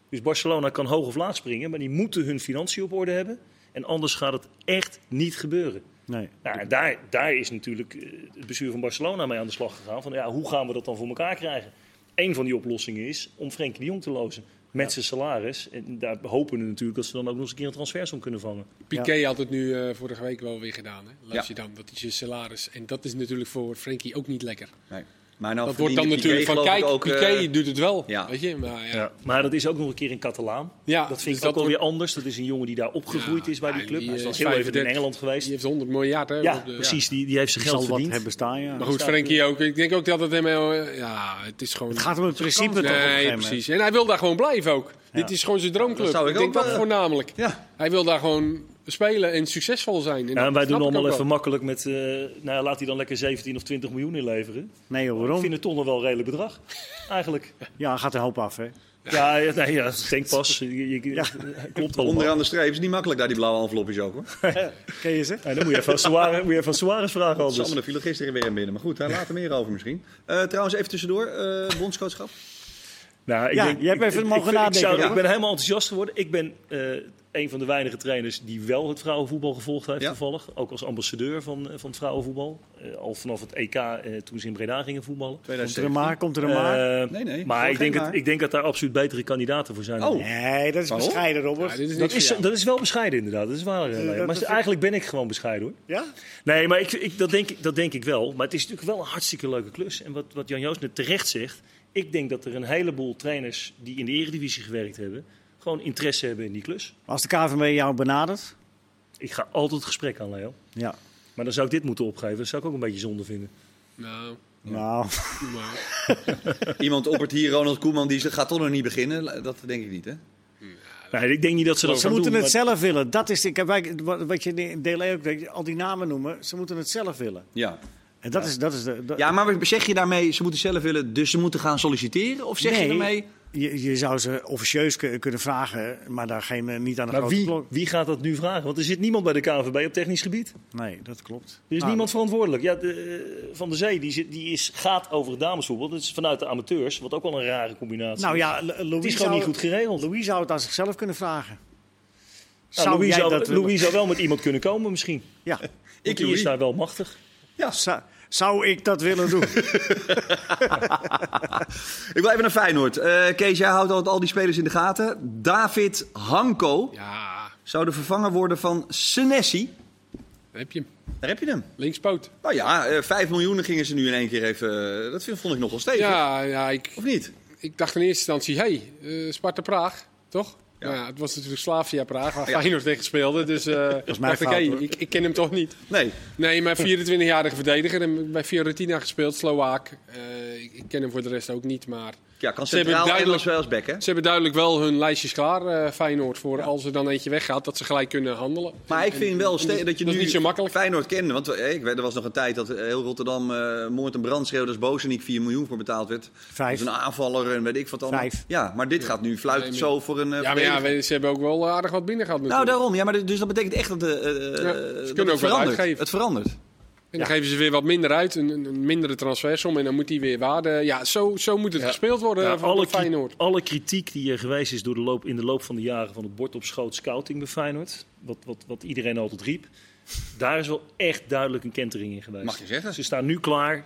[SPEAKER 4] Dus Barcelona kan hoog of laag springen, maar die moeten hun financiën op orde hebben. En anders gaat het echt niet gebeuren.
[SPEAKER 2] Nee.
[SPEAKER 4] Nou, daar, daar is natuurlijk eh, het bestuur van Barcelona mee aan de slag gegaan. Van ja, hoe gaan we dat dan voor elkaar krijgen? Een van die oplossingen is om Frenkie de Jong te lozen. Met zijn salaris. En daar hopen we natuurlijk dat ze dan ook nog eens een keer een transfersom kunnen vangen.
[SPEAKER 3] Piqué had het nu eh, vorige week wel weer gedaan. Hè? Laat
[SPEAKER 1] Ja.
[SPEAKER 3] je dan, dat is je salaris. En dat is natuurlijk voor Frenkie ook niet lekker.
[SPEAKER 1] Nee. Maar nou
[SPEAKER 3] dat wordt dan natuurlijk
[SPEAKER 1] Piqué
[SPEAKER 3] van, kijk,
[SPEAKER 1] ook,
[SPEAKER 3] Piqué
[SPEAKER 1] eh,
[SPEAKER 3] doet het wel.
[SPEAKER 1] ja.
[SPEAKER 3] Weet je? Maar, ja.
[SPEAKER 4] Ja. Maar dat is ook nog een keer in Catalaan.
[SPEAKER 3] Ja,
[SPEAKER 4] dat vind
[SPEAKER 3] dus
[SPEAKER 4] ik
[SPEAKER 3] dat
[SPEAKER 4] ook alweer anders. Dat is een jongen die daar opgegroeid
[SPEAKER 3] Ja,
[SPEAKER 4] is bij die club.
[SPEAKER 3] die,
[SPEAKER 4] Hij is dan heel even in
[SPEAKER 3] 35.
[SPEAKER 4] Engeland geweest.
[SPEAKER 3] Die heeft 100 miljard. Hè,
[SPEAKER 4] Ja,
[SPEAKER 3] de-
[SPEAKER 4] precies. Die, die heeft zijn geld verdiend.
[SPEAKER 2] hebben staan, ja.
[SPEAKER 3] Maar goed, Frenkie ook. Ik denk ook dat het hem... eh, Ja, het is gewoon...
[SPEAKER 2] Het gaat om het principe toch
[SPEAKER 3] Nee, precies. En hij wil daar gewoon blijven ook. Dit is gewoon zijn droomclub.
[SPEAKER 1] Dat zou ik
[SPEAKER 3] denk
[SPEAKER 1] ook,
[SPEAKER 3] dat voornamelijk.
[SPEAKER 1] Ja.
[SPEAKER 3] Hij wil daar gewoon spelen en succesvol zijn. En
[SPEAKER 4] Ja, en wij doen allemaal even
[SPEAKER 3] wel.
[SPEAKER 4] makkelijk met... eh, nou ja, laat hij dan lekker 17 of 20 miljoen inleveren.
[SPEAKER 2] Nee joh,
[SPEAKER 4] Ik
[SPEAKER 2] waarom?
[SPEAKER 4] vind het toch nog wel een redelijk bedrag. Eigenlijk.
[SPEAKER 2] Ja, gaat een hoop af hè.
[SPEAKER 4] Ja, ja, nee, ja denk pas. Je, je-
[SPEAKER 2] Ja.
[SPEAKER 4] Klopt allemaal.
[SPEAKER 1] Onderaan de streep is niet makkelijk daar, die blauwe envelopjes ook hoor.
[SPEAKER 2] Ken je ze?
[SPEAKER 4] Ja, dan moet je even aan Suarez, moet je aan Suarez vragen anders.
[SPEAKER 1] Er viel er gisteren weer in binnen. Maar goed, daar later meer over misschien. Eh, trouwens, even tussendoor. eh bondscoachschap.
[SPEAKER 4] Nou, ik
[SPEAKER 2] Ja,
[SPEAKER 4] denk,
[SPEAKER 2] jij hebt
[SPEAKER 4] ik-
[SPEAKER 2] even
[SPEAKER 4] ik-
[SPEAKER 2] mogen
[SPEAKER 4] ik, ik,
[SPEAKER 2] nadenken,
[SPEAKER 4] zou- ik ben helemaal enthousiast geworden. Ik ben eh, een van de weinige trainers die wel het vrouwenvoetbal gevolgd heeft
[SPEAKER 1] Ja.
[SPEAKER 4] toevallig. Ook als ambassadeur van, eh, van het vrouwenvoetbal. Eh, al vanaf het EK eh, toen ze in Breda gingen voetballen.
[SPEAKER 2] Komt er een
[SPEAKER 1] 2017.
[SPEAKER 2] maar, komt er een maar.
[SPEAKER 1] Nee, nee,
[SPEAKER 4] Maar ik denk,
[SPEAKER 1] maar.
[SPEAKER 4] ik denk dat daar absoluut betere kandidaten voor zijn.
[SPEAKER 1] Oh.
[SPEAKER 2] Nee, dat is
[SPEAKER 1] Waarom?
[SPEAKER 2] bescheiden Robert.
[SPEAKER 3] Ja, dit is
[SPEAKER 4] Dat is, dat is wel bescheiden inderdaad, dat is waar.
[SPEAKER 2] dat-
[SPEAKER 4] maar
[SPEAKER 2] dat-
[SPEAKER 4] eigenlijk ben ik gewoon bescheiden hoor.
[SPEAKER 2] Ja?
[SPEAKER 4] Nee, maar ik, ik, dat, denk, ik- dat denk ik wel. Maar het is natuurlijk wel een hartstikke leuke klus. En wat, wat Jan Joost net terecht zegt. Ik denk dat er een heleboel trainers die in de eredivisie gewerkt hebben... gewoon interesse hebben in die klus.
[SPEAKER 2] Als de KVB jou benadert.
[SPEAKER 4] Ik ga altijd het gesprek aan, Leo.
[SPEAKER 2] Ja.
[SPEAKER 4] Maar dan zou ik dit moeten opgeven. Dat zou ik ook een beetje zonde vinden.
[SPEAKER 3] Nou,
[SPEAKER 2] Nou,
[SPEAKER 3] maar,
[SPEAKER 1] Iemand oppert hier, Ronald Koeman, die gaat toch nog niet beginnen. Dat denk ik niet, hè?
[SPEAKER 4] Nee, ik denk niet dat ze dat
[SPEAKER 2] ze
[SPEAKER 4] gaan
[SPEAKER 2] moeten
[SPEAKER 4] doen.
[SPEAKER 2] het
[SPEAKER 4] maar-
[SPEAKER 2] zelf willen. Dat is, ik heb, wij- wat wat je in deel ook, al die namen noemen. Ze moeten het zelf willen.
[SPEAKER 1] Ja.
[SPEAKER 2] En dat is, dat is de. dat-
[SPEAKER 1] Ja, maar zeg je daarmee, ze moeten zelf willen, dus ze moeten gaan solliciteren? Of zeg je
[SPEAKER 2] Nee.
[SPEAKER 1] daarmee...
[SPEAKER 2] je, je zou ze officieus ku- kunnen vragen, maar daar geen, eh, niet aan de
[SPEAKER 4] Maar
[SPEAKER 2] grote
[SPEAKER 4] wie,
[SPEAKER 2] klok.
[SPEAKER 4] wie gaat dat nu vragen? Want er zit niemand bij de KNVB op technisch gebied.
[SPEAKER 2] Nee, dat klopt.
[SPEAKER 4] Er is
[SPEAKER 2] Nou,
[SPEAKER 4] niemand verantwoordelijk. Ja, de, eh, Van der Zee die, zit, die is, gaat over het damesvoetbal. Dat is vanuit de amateurs, wat ook wel een rare combinatie
[SPEAKER 2] Nou
[SPEAKER 4] is.
[SPEAKER 2] ja,
[SPEAKER 4] het
[SPEAKER 2] Louis
[SPEAKER 4] is gewoon
[SPEAKER 2] zou,
[SPEAKER 4] niet goed geregeld.
[SPEAKER 2] Louis zou het aan zichzelf kunnen vragen.
[SPEAKER 4] Nou, Louis, zou,
[SPEAKER 2] dat?
[SPEAKER 4] Louis zou wel met iemand kunnen komen misschien.
[SPEAKER 2] Ja.
[SPEAKER 4] Want
[SPEAKER 1] Ik,
[SPEAKER 4] die
[SPEAKER 1] Louis.
[SPEAKER 4] is daar wel machtig.
[SPEAKER 2] Zou, zou ik dat willen doen?
[SPEAKER 1] Ik wil even naar Feyenoord. Eh, Kees, jij houdt altijd al die spelers in de gaten. David Hanko
[SPEAKER 3] Ja,
[SPEAKER 1] zou de vervanger worden van Senesi.
[SPEAKER 3] daar heb je hem.
[SPEAKER 1] Daar heb je hem.
[SPEAKER 3] Linkspoot.
[SPEAKER 1] Nou ja, eh 5 miljoen gingen ze nu in één keer even... eh, dat vind- vond ik nogal stevig.
[SPEAKER 3] Ja, ja ik,
[SPEAKER 1] Of niet?
[SPEAKER 3] ik dacht in eerste instantie, hé, hey, eh, Sparta Praag, toch?
[SPEAKER 1] Ja.
[SPEAKER 3] Nou ja, het was natuurlijk Slavia Praag, waar
[SPEAKER 1] Ja.
[SPEAKER 3] Feyenoord tegen speelde. Dus eh
[SPEAKER 2] mijn
[SPEAKER 3] dacht ik, hey, ik, ik ken hem toch niet.
[SPEAKER 1] Nee.
[SPEAKER 3] Nee, maar 24-jarige verdediger. En bij Fiorentina gespeeld, Slovaak. Eh, ik, ik ken hem voor de rest ook niet, maar...
[SPEAKER 1] Ja, kan
[SPEAKER 3] Ze hebben
[SPEAKER 1] centraal en
[SPEAKER 3] duidelijk-
[SPEAKER 1] als, als back, hè?
[SPEAKER 3] Ze hebben duidelijk wel hun lijstjes klaar, eh, Feyenoord, voor als er dan eentje weggaat, dat ze gelijk kunnen handelen.
[SPEAKER 1] Maar ik
[SPEAKER 3] En-
[SPEAKER 1] vind wel
[SPEAKER 3] en
[SPEAKER 1] ste- dat je
[SPEAKER 3] dat
[SPEAKER 1] nu
[SPEAKER 3] niet zo makkelijk.
[SPEAKER 1] Feyenoord kende. Want eh, ik weet, er was nog een tijd dat eh, heel Rotterdam eh moord en brand schreeuwde als Bozeniek 4 miljoen voor betaald werd.
[SPEAKER 2] Vijf.
[SPEAKER 1] Is een aanvaller en weet ik wat allemaal.
[SPEAKER 2] Vijf.
[SPEAKER 1] Ja, maar dit gaat nu fluit
[SPEAKER 3] Nee,
[SPEAKER 1] zo voor een
[SPEAKER 3] Ja, maar ja, ze hebben ook wel aardig wat binnen gehad
[SPEAKER 1] Nou,
[SPEAKER 3] natuurlijk.
[SPEAKER 1] daarom. Ja, maar dus dat betekent echt dat, de, eh,
[SPEAKER 3] Ja, ze
[SPEAKER 1] dat
[SPEAKER 3] kunnen
[SPEAKER 1] het
[SPEAKER 3] ook
[SPEAKER 1] verandert.
[SPEAKER 3] uitgeven.
[SPEAKER 1] Het verandert.
[SPEAKER 3] En dan geven ze weer wat minder uit, een, een- mindere transfersom en dan moet die weer waarde. Ja, zo, zo moet het gespeeld worden
[SPEAKER 4] Ja,
[SPEAKER 3] van
[SPEAKER 4] alle,
[SPEAKER 3] Feyenoord.
[SPEAKER 4] alle kritiek die er geweest is door de loop, in de loop van de jaren van het bord op schoot scouting bij Feyenoord, wat, wat, wat iedereen altijd riep, daar is wel echt duidelijk een kentering in geweest.
[SPEAKER 1] Mag je zeggen.
[SPEAKER 4] Ze staan nu klaar,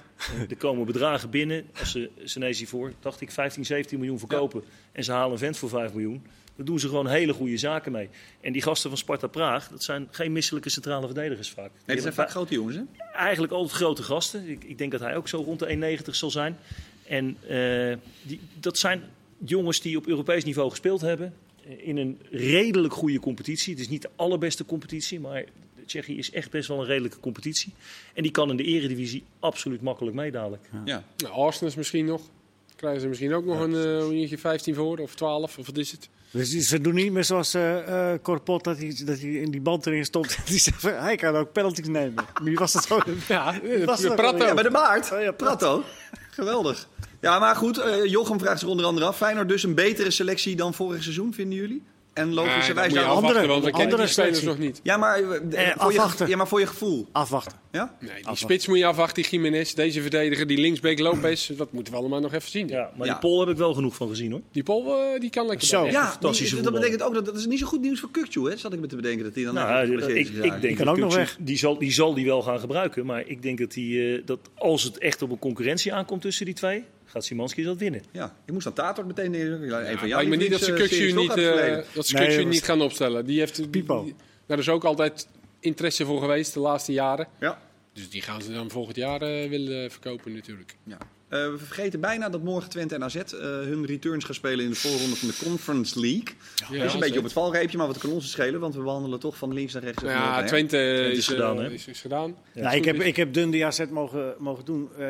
[SPEAKER 4] er komen bedragen binnen, als ze Senesi voor, dacht ik, 15, 17 miljoen verkopen en ze halen een vent voor 5 miljoen. Dan doen ze gewoon hele goede zaken mee. En die gasten van Sparta Praag, dat zijn geen misselijke centrale verdedigers vaak. Die
[SPEAKER 1] Nee, dat zijn vaak grote jongens, hè?
[SPEAKER 4] eigenlijk altijd grote gasten. Ik, ik denk dat hij ook zo rond de 1,90 zal zijn. En eh, die, dat zijn jongens die op Europees niveau gespeeld hebben. eh, In een redelijk goede competitie. Het is niet de allerbeste competitie, maar Tsjechië is echt best wel een redelijke competitie. En die kan in de eredivisie absoluut makkelijk mee dadelijk.
[SPEAKER 1] Ja.
[SPEAKER 3] Nou, Arsenal is misschien nog. Krijgen ze misschien ook nog een eh, een uurtje 15 voor of 12 of wat is het?
[SPEAKER 2] Dus ze doen niet meer zoals eh eh Corpot, dat hij, dat hij in die band erin stopt. Die zegt, van, hij kan ook penalties nemen. Wie was dat zo?
[SPEAKER 3] Ja,
[SPEAKER 2] Was
[SPEAKER 3] de
[SPEAKER 2] dat
[SPEAKER 3] Prato.
[SPEAKER 2] wel,
[SPEAKER 1] Ja, bij de baard.
[SPEAKER 2] Oh ja,
[SPEAKER 1] Prato. Geweldig. Ja, maar goed. eh, Jochem vraagt zich onder andere af. Feyenoord dus een betere selectie dan vorig seizoen, vinden jullie? En
[SPEAKER 3] Nee,
[SPEAKER 1] logischerwijs
[SPEAKER 3] afwachten,
[SPEAKER 2] andere-
[SPEAKER 3] want we kennen
[SPEAKER 2] andere
[SPEAKER 3] die spelers nog niet.
[SPEAKER 1] Ja, maar, eh,
[SPEAKER 2] Eh,
[SPEAKER 1] voor je,
[SPEAKER 2] afwachten.
[SPEAKER 1] ja, maar voor je gevoel.
[SPEAKER 2] Afwachten.
[SPEAKER 1] Ja?
[SPEAKER 3] Nee, die
[SPEAKER 2] Afwachten.
[SPEAKER 3] spits moet je afwachten, die Jiménez, deze verdediger, die linksbeek Lopez. Dat moeten we allemaal nog even zien.
[SPEAKER 4] Ja, maar
[SPEAKER 1] Ja.
[SPEAKER 4] die Pol heb ik wel genoeg van gezien hoor.
[SPEAKER 3] Die Pol, eh, die kan lekker
[SPEAKER 2] Zo.
[SPEAKER 1] Ja,
[SPEAKER 4] fantastische
[SPEAKER 1] die- dat betekent ook dat dat is niet zo goed nieuws voor Kukcu, hè? Zat ik me te bedenken dat hij dan
[SPEAKER 4] Nou, ik,
[SPEAKER 1] geblesseerd is
[SPEAKER 4] ik,
[SPEAKER 1] geraakt.
[SPEAKER 4] denk
[SPEAKER 2] kan
[SPEAKER 4] dat
[SPEAKER 2] ook nog weg.
[SPEAKER 4] Die zal, die zal die wel gaan gebruiken. Maar ik denk dat, die, eh, dat als het echt op een concurrentie aankomt tussen die twee, gaat Simanski dat winnen.
[SPEAKER 1] Ja, ik moest aan Tator meteen neer.
[SPEAKER 3] Ja,
[SPEAKER 1] jouw
[SPEAKER 3] lijkt me niet dat ze Kukçu
[SPEAKER 1] toch
[SPEAKER 3] niet, eh, dat ze
[SPEAKER 2] Nee,
[SPEAKER 3] niet gaan opstellen. Die heeft,
[SPEAKER 2] Pipo.
[SPEAKER 3] die- daar is ook altijd interesse voor geweest de laatste jaren.
[SPEAKER 1] Ja.
[SPEAKER 3] Dus die gaan ze dan volgend jaar eh, willen verkopen natuurlijk.
[SPEAKER 1] Ja. Eh, we vergeten bijna dat morgen Twente en AZ eh, hun returns gaan spelen in de voorronde van de Conference League.
[SPEAKER 3] Ja,
[SPEAKER 1] dat is een beetje op het valreepje, maar wat kan ons schelen? Want we wandelen toch van links naar rechts.
[SPEAKER 3] Nou ja, Twente,
[SPEAKER 4] is
[SPEAKER 3] is, eh,
[SPEAKER 4] gedaan, hè?
[SPEAKER 3] is, is gedaan.
[SPEAKER 4] Ja,
[SPEAKER 2] nou, ik, heb,
[SPEAKER 3] is.
[SPEAKER 2] ik heb Dundee AZ mogen, mogen doen. eh,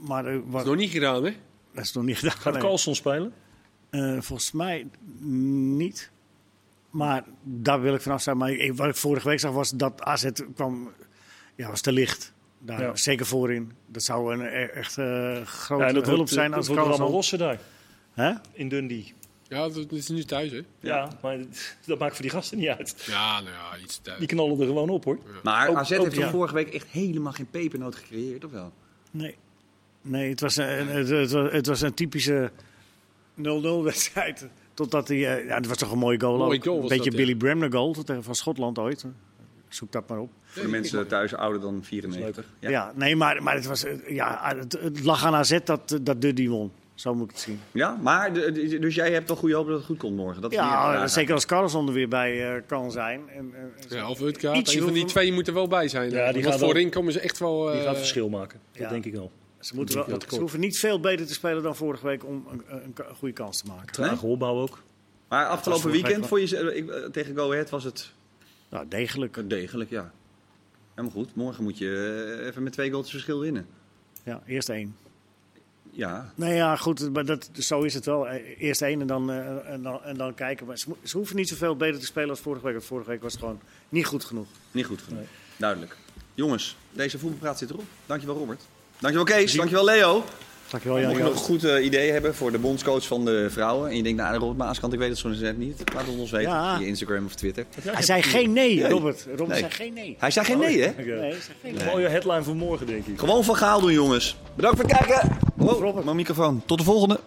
[SPEAKER 2] maar eh, wat,
[SPEAKER 3] Is nog niet gedaan, hè?
[SPEAKER 2] dat is nog niet gedaan.
[SPEAKER 4] Gaat
[SPEAKER 2] nee.
[SPEAKER 4] Carlson spelen?
[SPEAKER 2] Eh, volgens mij niet. Maar daar wil ik vanaf zijn. Maar ik, wat ik vorige week zag was dat AZ kwam, ja, was te licht. Daar,
[SPEAKER 4] Ja.
[SPEAKER 2] Zeker voorin. Dat zou een e- echt eh, grote
[SPEAKER 4] Ja, dat
[SPEAKER 2] hulp
[SPEAKER 4] wordt,
[SPEAKER 2] zijn
[SPEAKER 4] dat
[SPEAKER 2] als
[SPEAKER 4] wordt allemaal
[SPEAKER 2] Carlson...
[SPEAKER 4] rossen daar
[SPEAKER 2] Hè?
[SPEAKER 4] in Dundee.
[SPEAKER 3] Ja, dat is nu thuis, hè?
[SPEAKER 4] Ja, maar dat maakt voor die gasten niet uit.
[SPEAKER 3] Ja, nou ja, iets thuis.
[SPEAKER 4] Die knallen er gewoon op hoor.
[SPEAKER 1] Maar
[SPEAKER 4] Ook-
[SPEAKER 1] AZ
[SPEAKER 4] ook,
[SPEAKER 1] heeft
[SPEAKER 2] ja.
[SPEAKER 1] vorige week echt helemaal geen pepernoot gecreëerd, of wel?
[SPEAKER 2] Nee. Nee, het was een, het, het was, het was een typische 0-0 wedstrijd. Totdat hij... eh, ja, het was toch een mooie goal
[SPEAKER 3] Mooie goal
[SPEAKER 2] Een
[SPEAKER 3] was
[SPEAKER 2] beetje
[SPEAKER 3] dat, ja.
[SPEAKER 2] Billy Bremner goal van Schotland ooit. Zoek dat maar op.
[SPEAKER 1] Voor de mensen thuis ouder dan 94.
[SPEAKER 2] Ja,
[SPEAKER 1] Ja,
[SPEAKER 2] nee, maar, maar het, was, eh, ja, het, het lag aan AZ dat, dat Dundee won. Zo moet ik het zien.
[SPEAKER 1] ja maar dus jij hebt toch goede hoop dat het goed komt morgen? Dat
[SPEAKER 2] Ja,
[SPEAKER 1] vraag.
[SPEAKER 2] zeker als Carlson er weer bij eh, kan zijn. En, en-
[SPEAKER 3] Ja, of Een van die twee moet er wel bij zijn.
[SPEAKER 4] Ja, die
[SPEAKER 3] die
[SPEAKER 4] wel-
[SPEAKER 3] voorin komen ze echt wel...
[SPEAKER 4] Die
[SPEAKER 3] eh,
[SPEAKER 4] gaat verschil maken. Dat
[SPEAKER 2] ja.
[SPEAKER 4] denk ik wel.
[SPEAKER 2] Ze, moeten wel, ze hoeven niet veel beter te spelen dan vorige week om een, een, een goede kans te maken.
[SPEAKER 4] Trage opbouw ook.
[SPEAKER 1] Maar afgelopen weekend
[SPEAKER 2] week
[SPEAKER 1] voor je, ik, eh, tegen Go Ahead was het
[SPEAKER 2] Nou, degelijk.
[SPEAKER 1] degelijk, ja. Helemaal goed. Morgen moet je eh, even met twee goals verschil winnen.
[SPEAKER 2] Ja, eerst één.
[SPEAKER 1] Ja,
[SPEAKER 2] Nee, ja, goed, maar dat, zo is het wel. Eh, Eerst één en dan, eh, en dan, en dan kijken. Maar ze hoeven niet zoveel beter te spelen als vorige week. Want vorige week was het gewoon niet goed genoeg.
[SPEAKER 1] niet goed genoeg. Duidelijk. Jongens, deze voetbalpraat zit erop. Dankjewel Robert. Dankjewel Kees. Dankjewel Leo.
[SPEAKER 2] Dankjewel
[SPEAKER 1] Mocht
[SPEAKER 2] Jan
[SPEAKER 1] je nog een goed eh, idee hebben voor de bondscoach van de vrouwen. En je denkt, nou, de Robert Maaskant, ik weet het zo net niet. Laat het ons weten.
[SPEAKER 2] Ja.
[SPEAKER 1] Via Instagram of Twitter.
[SPEAKER 2] Hij zei geen nee,
[SPEAKER 1] Nee.
[SPEAKER 2] Robert. Robert
[SPEAKER 1] Nee.
[SPEAKER 2] zei geen nee.
[SPEAKER 1] Hij zei geen nee, hè?
[SPEAKER 2] Nee, hij zei geen nee.
[SPEAKER 4] Mooie headline voor morgen, denk ik.
[SPEAKER 1] Gewoon van Gaal doen, jongens. Bedankt voor het kijken. Oh,
[SPEAKER 2] Robert.
[SPEAKER 1] mijn microfoon. Tot de volgende.